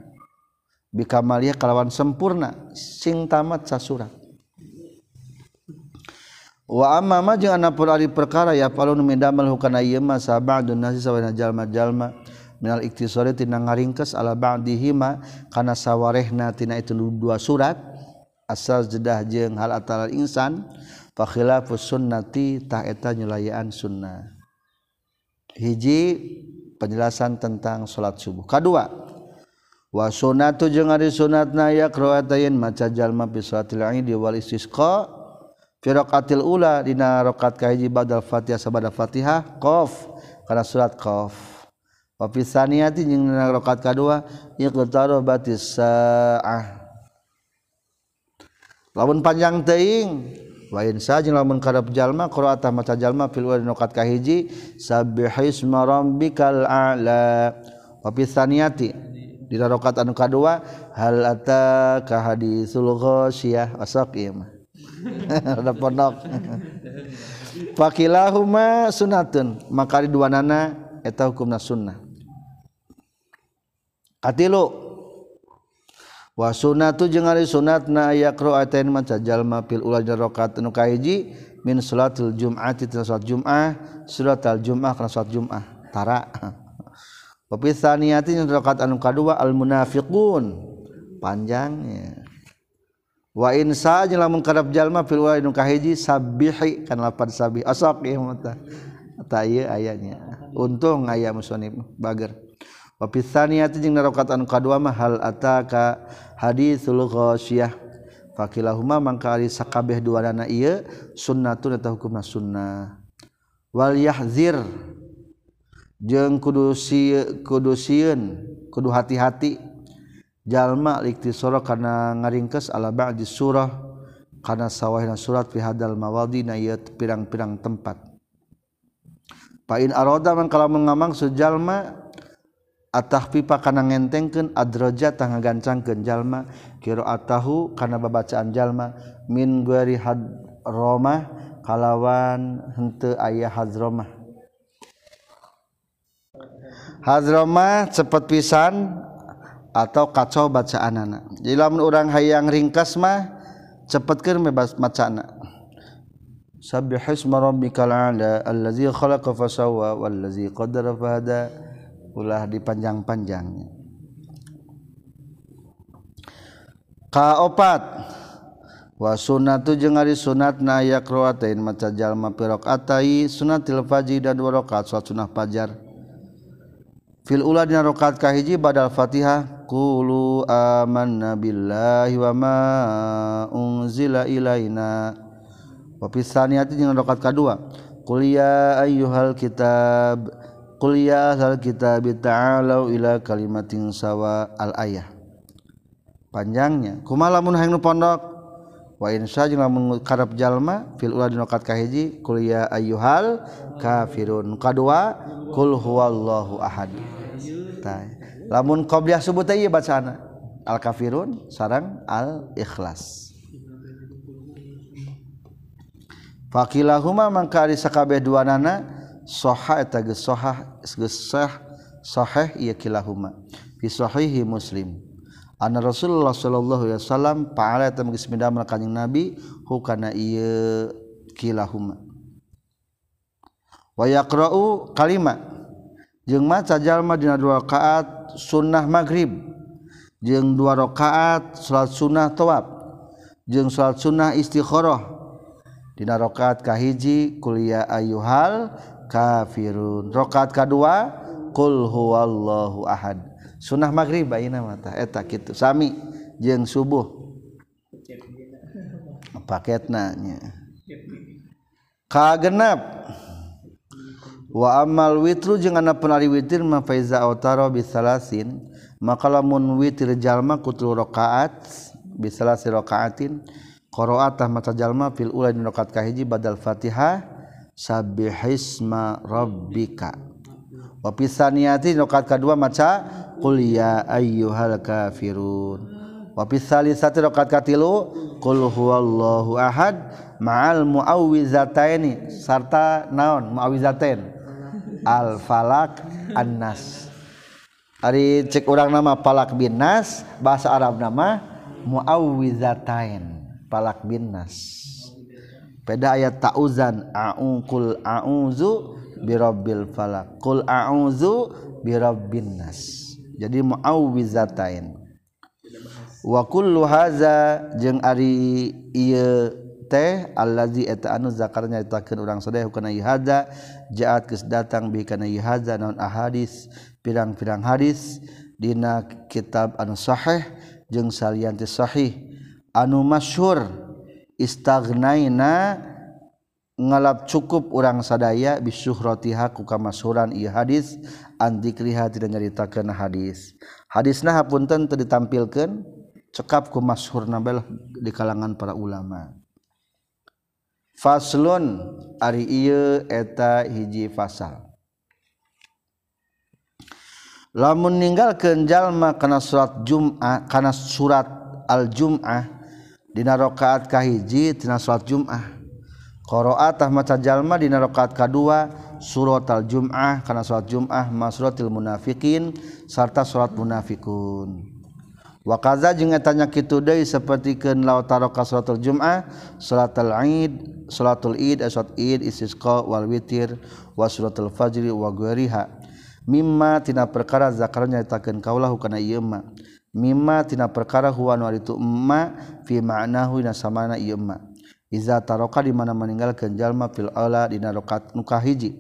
bikamalia kalawan sempurna sing tamat sasurat wa amma ma jeung anapun ari perkara ya palun midamel hukana ieu mah sabadun nasi sawana jalma-jalma minal iktisari tina ngaringkes ala ba'dihi ma kana sawarehna tina itu dua surat. Asal jedah jeung hal atal insan fa khilafus sunnati ta eta nyulayaan sunnah. Hiji penjelasan tentang salat subuh. Kadua wa sunatu jeung ari sunatna ya qiraatain maca jalma fi salatil di wal istisqa fi raqatil ula dina rakaat kahiji badal fatihah sabada fatihah qaf kana surat qaf. Wa fi saniyati jeung dina rakaat kadua iqtarabatis saah. Lamun panjang teuing lain saja lamun karep jalma qiraatah maca jalma fil wadi nokat kahiji sabbihisma rabbikal a'la. Wa fi tsaniyati di rakaat anu kadua hal ata ka hadisul ghasyah asok ieu mah. (laughs) Ada pondok. (laughs) Fakilahuma sunatun maka di dua nana eta hukumna sunnah. Katilu. Wa sunnatu jeung ari sunatna yaqra atain maca jalma fil ula rakaat anu kahiji min salatil jum'ati tina salat jum'ah salatal jum'ah kana salat jum'ah. Tara. (laughs) pepisah niati rakaat anu kadua al munafiqun panjangnya. Wa in sa jeung lamun kadap jalma fil wa nu kahiji sabbihi kan lapan sabih asaq ieu mah Ta. Ieu ayanya untung aya musonib bager. Wa pisah niati jeung rakaat anu kadua mah hal ataka haditsul ghasyah fakilahuma mangka ari sakabeh duanana ieu sunnatun eta hukumna sunnah. Wal yahzir. jeung kudu si kudu sieun kudu hati-hati. Jalma likti surah kana ngaringkes ala ba'di surah kana sawahina surat fi hadal mawadi na pirang-pirang tempat. Pain aroda mangkala mengamang sejalma atah pipa kana ngentengkeun adraja tah ngagancangkeun jalma qiraatahu kana babacaan jalma min guari hadromah kalawan henteu aya hadromah hadromah cepet pisan atau kacau bacaan anak. Jadi lamun orang hayang ringkas mah cepetkeun bebas macana Sabbihisma rabbikal a'la allazi khalaqa fasawwa wallazi qaddara fahada ulah dipanjang-panjangnya kaopat wa sunatu jeung ari sunatna yaqra'atain maca jalma pirok atai sunatil fajr dan dua rakaat salat sunah fajar fil uladina rakaat kahiji badal Fatihah qulu amanna billahi wa ma unzila ilaina. Wa fi tsaniyati jeung rakaat kadua qul ya ayyuhal kitab qul ya ahlal kitab ta'alu ila kalimatin sawa al ayah. Panjangnya kumaha lamun hayang nu pondok? Wa insya jeung lamun karep jalma fil ula dina kat kahiji kul ya ayyuhal kafirun. Kadua kul huwallahu ahad eta lamun qobliyah subuh teh ieu bacana. Al kafirun sarang al ikhlas Fakilahuma mangka ari sakabeh duanana sahha eta geus sahah geus sah sahih ieu kilahuma. Fi sahihi muslim. Anna Rasulullah sallallahu alaihi wasallam pa'ala eta geus midamel kanjing Nabi hukana ieu kilahuma? Wa yaqra'u kalimat jeung maca jalma dina dua rakaat sunnah maghrib. Jeung dua rakaat salat sunnah tawaf. Jeung salat sunnah istikharah. Dina rakaat kahiji kuliah ayyuhal kafirun. Rakaat kadua qul huwallahu ahad. Sunnah maghrib ayeuna mata eta kitu. Sami jeung subuh. Paketna nya. Kagenap wa amal witru jeung anapun ari witir ma faiza autara bisalasin maka lamun witir jalma kutu rakaat bisalasi rakaatin qiraat mata jalma fil ula di rakaat kahiji badal fatihah sabbihisma rabbika. Wa pisaniyati rakaat kadua maca qul ya ayyuhal kafirun. Wa pisalisati rakaat katilu qul huwallahu ahad ma'al muawwizataini sarta naon muawwizatain al-falak annas. Ari cek orang nama palak bin nas bahasa Arab nama muawwizatain palak bin nas. Peda ayat ta'uzan a'uqul a'uzu birabbil falak. Qul a'uzu birabbin nas. Jadi muawwizatain wa kullu haza jeung ari ieu teh allazi eta anu zakarnya ditakeun urang sadaya kana hadza jaat geus datang bi kana hadza naon ahadis pirang-pirang hadis dina kitab anu sahih jeung salian ti sahih. Anu masyhur istagnaina ngalap cukup urang sadaya bisyuhratiha ku kamasuran ieu hadis an dzikriha tidak nyaritakeun hadis. Hadisna hapunten teu ditampilkeun cekap ku masyhurna di kalangan para ulama. faslun ari ieu eta hiji fasal. Lamun ninggalkeun jalma kana surat Jum'ah kana surat al-Jum'ah dina rakaat kahiji tina surat Jum'ah. Qiraat tah maca jalma dina rakaat kadua surat al-Jum'ah kana surat Jum'ah masuratil munafikin sarta surat munafikun wakaza jeung etanya kitu deui sapertikeun la taraka salatul jum'ah salatul id salatul id asat eh, id istisqa wal witir wa salatul fajri wa ghairiha mimma tina perkara zakarnya nyaritakeun kaulahu kana ieu mah mimma tina perkara huwa nu itu emma fi ma'nahu na samana ieu mah iza taraka di mana meninggalkeun jalma fil aula dina rakaat nu kahiji.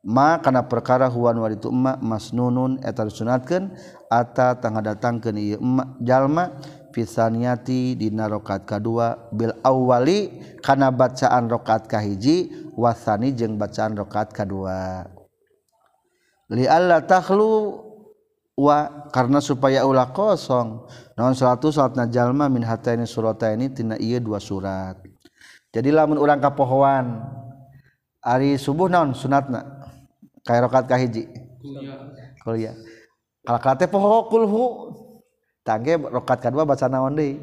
ma kana perkara huwan wa itu masnunun mas eta disunatkeun ata tangga datangkeun ieu emma jalma pisaniati dina rakaat kadua bil awwali kana bacaan rakaat kahiji wasani jeung bacaan rakaat kadua. Li alla takhlu wa karena supaya ulah kosong naon salatu salatna jalma min hataini surataini tina ieu dua surat. Jadi lamun urang kapohoan ari subuh naon sunatna? kayak rokat kahiji kuliah. Kalau kate poho kulhu. Tangke rokat kedua baca naon deui?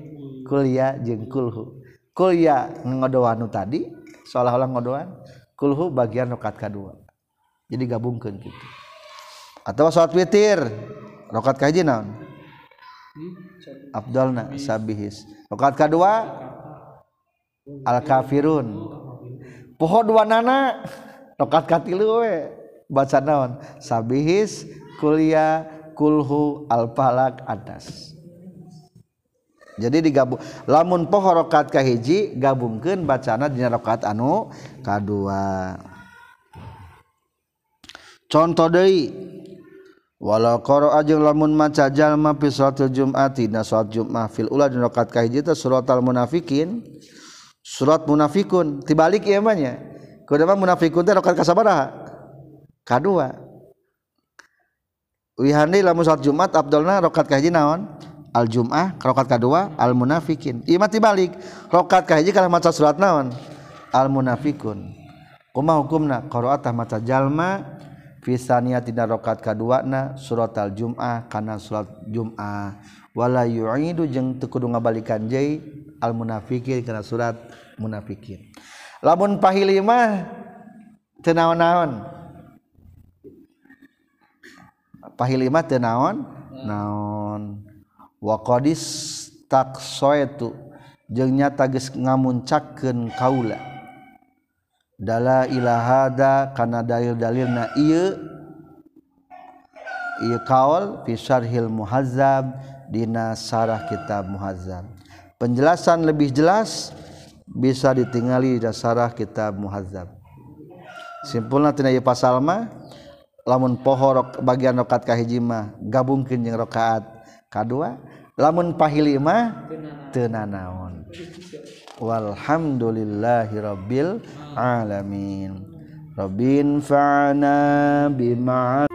Kuliah. Jeung kulhu. Kuliah ngodoanu tadi seolah-olah ngodoan kulhu bagian rokat kedua jadi gabungkan gitu atau sholat witir rokat kahiji naon? Abdulna sabihis. Rokat kedua al kafirun poho dua nana rokat katilu we. Baca naon? Sabihis kuliah kulhu al-falak atas. Jadi digabung lamun poho rokat kahiji gabungkeun bacana dina rokat anu kadua. Contoh deui walau koro ajeng lamun maca jalma fi salatul jum'ati na salat jum'ah fil ula di rakaat kahiji teh surat al munafikin surat munafikun. Tibalik ieu mah nya. Munafikun teh rakaat kasabaraha kedua. Wihandi lamun salat Jumat abdulna rokat kahiji naon? Al Jum'ah rokat kedua al munafikin imat dibalik rokat kahiji kalau maca surat naon? Al munafikun kumaha hukumna? Qiraatah maca jalma fi saniyatina rokat kedua na surat al Jum'ah kana surat Jum'ah. Wala yu'idu jeung teu kudu ngabalikan deui al munafikin kana surat munafikin. Lamun pahili mah teu naon-naon? pahilima teu naon? Naon. Wa qadis taksoetu jeung nyata geus ngamuncakkeun kaula. Dala ilahada kana dalil-dalilna ieu. Ieu kaul fi syarhil muhazzab dina sarah kitab muhazzab. Penjelasan lebih jelas bisa ditingali di sarah kitab muhazzab. Simpulna tina ieu pasal mah lamun pohorok bagian rokat kahijima gabungkin yang rokaat kadua lamun pahili mah tenanaon nanaon walhamdulillahirabbil alamin. Robin fa'na bima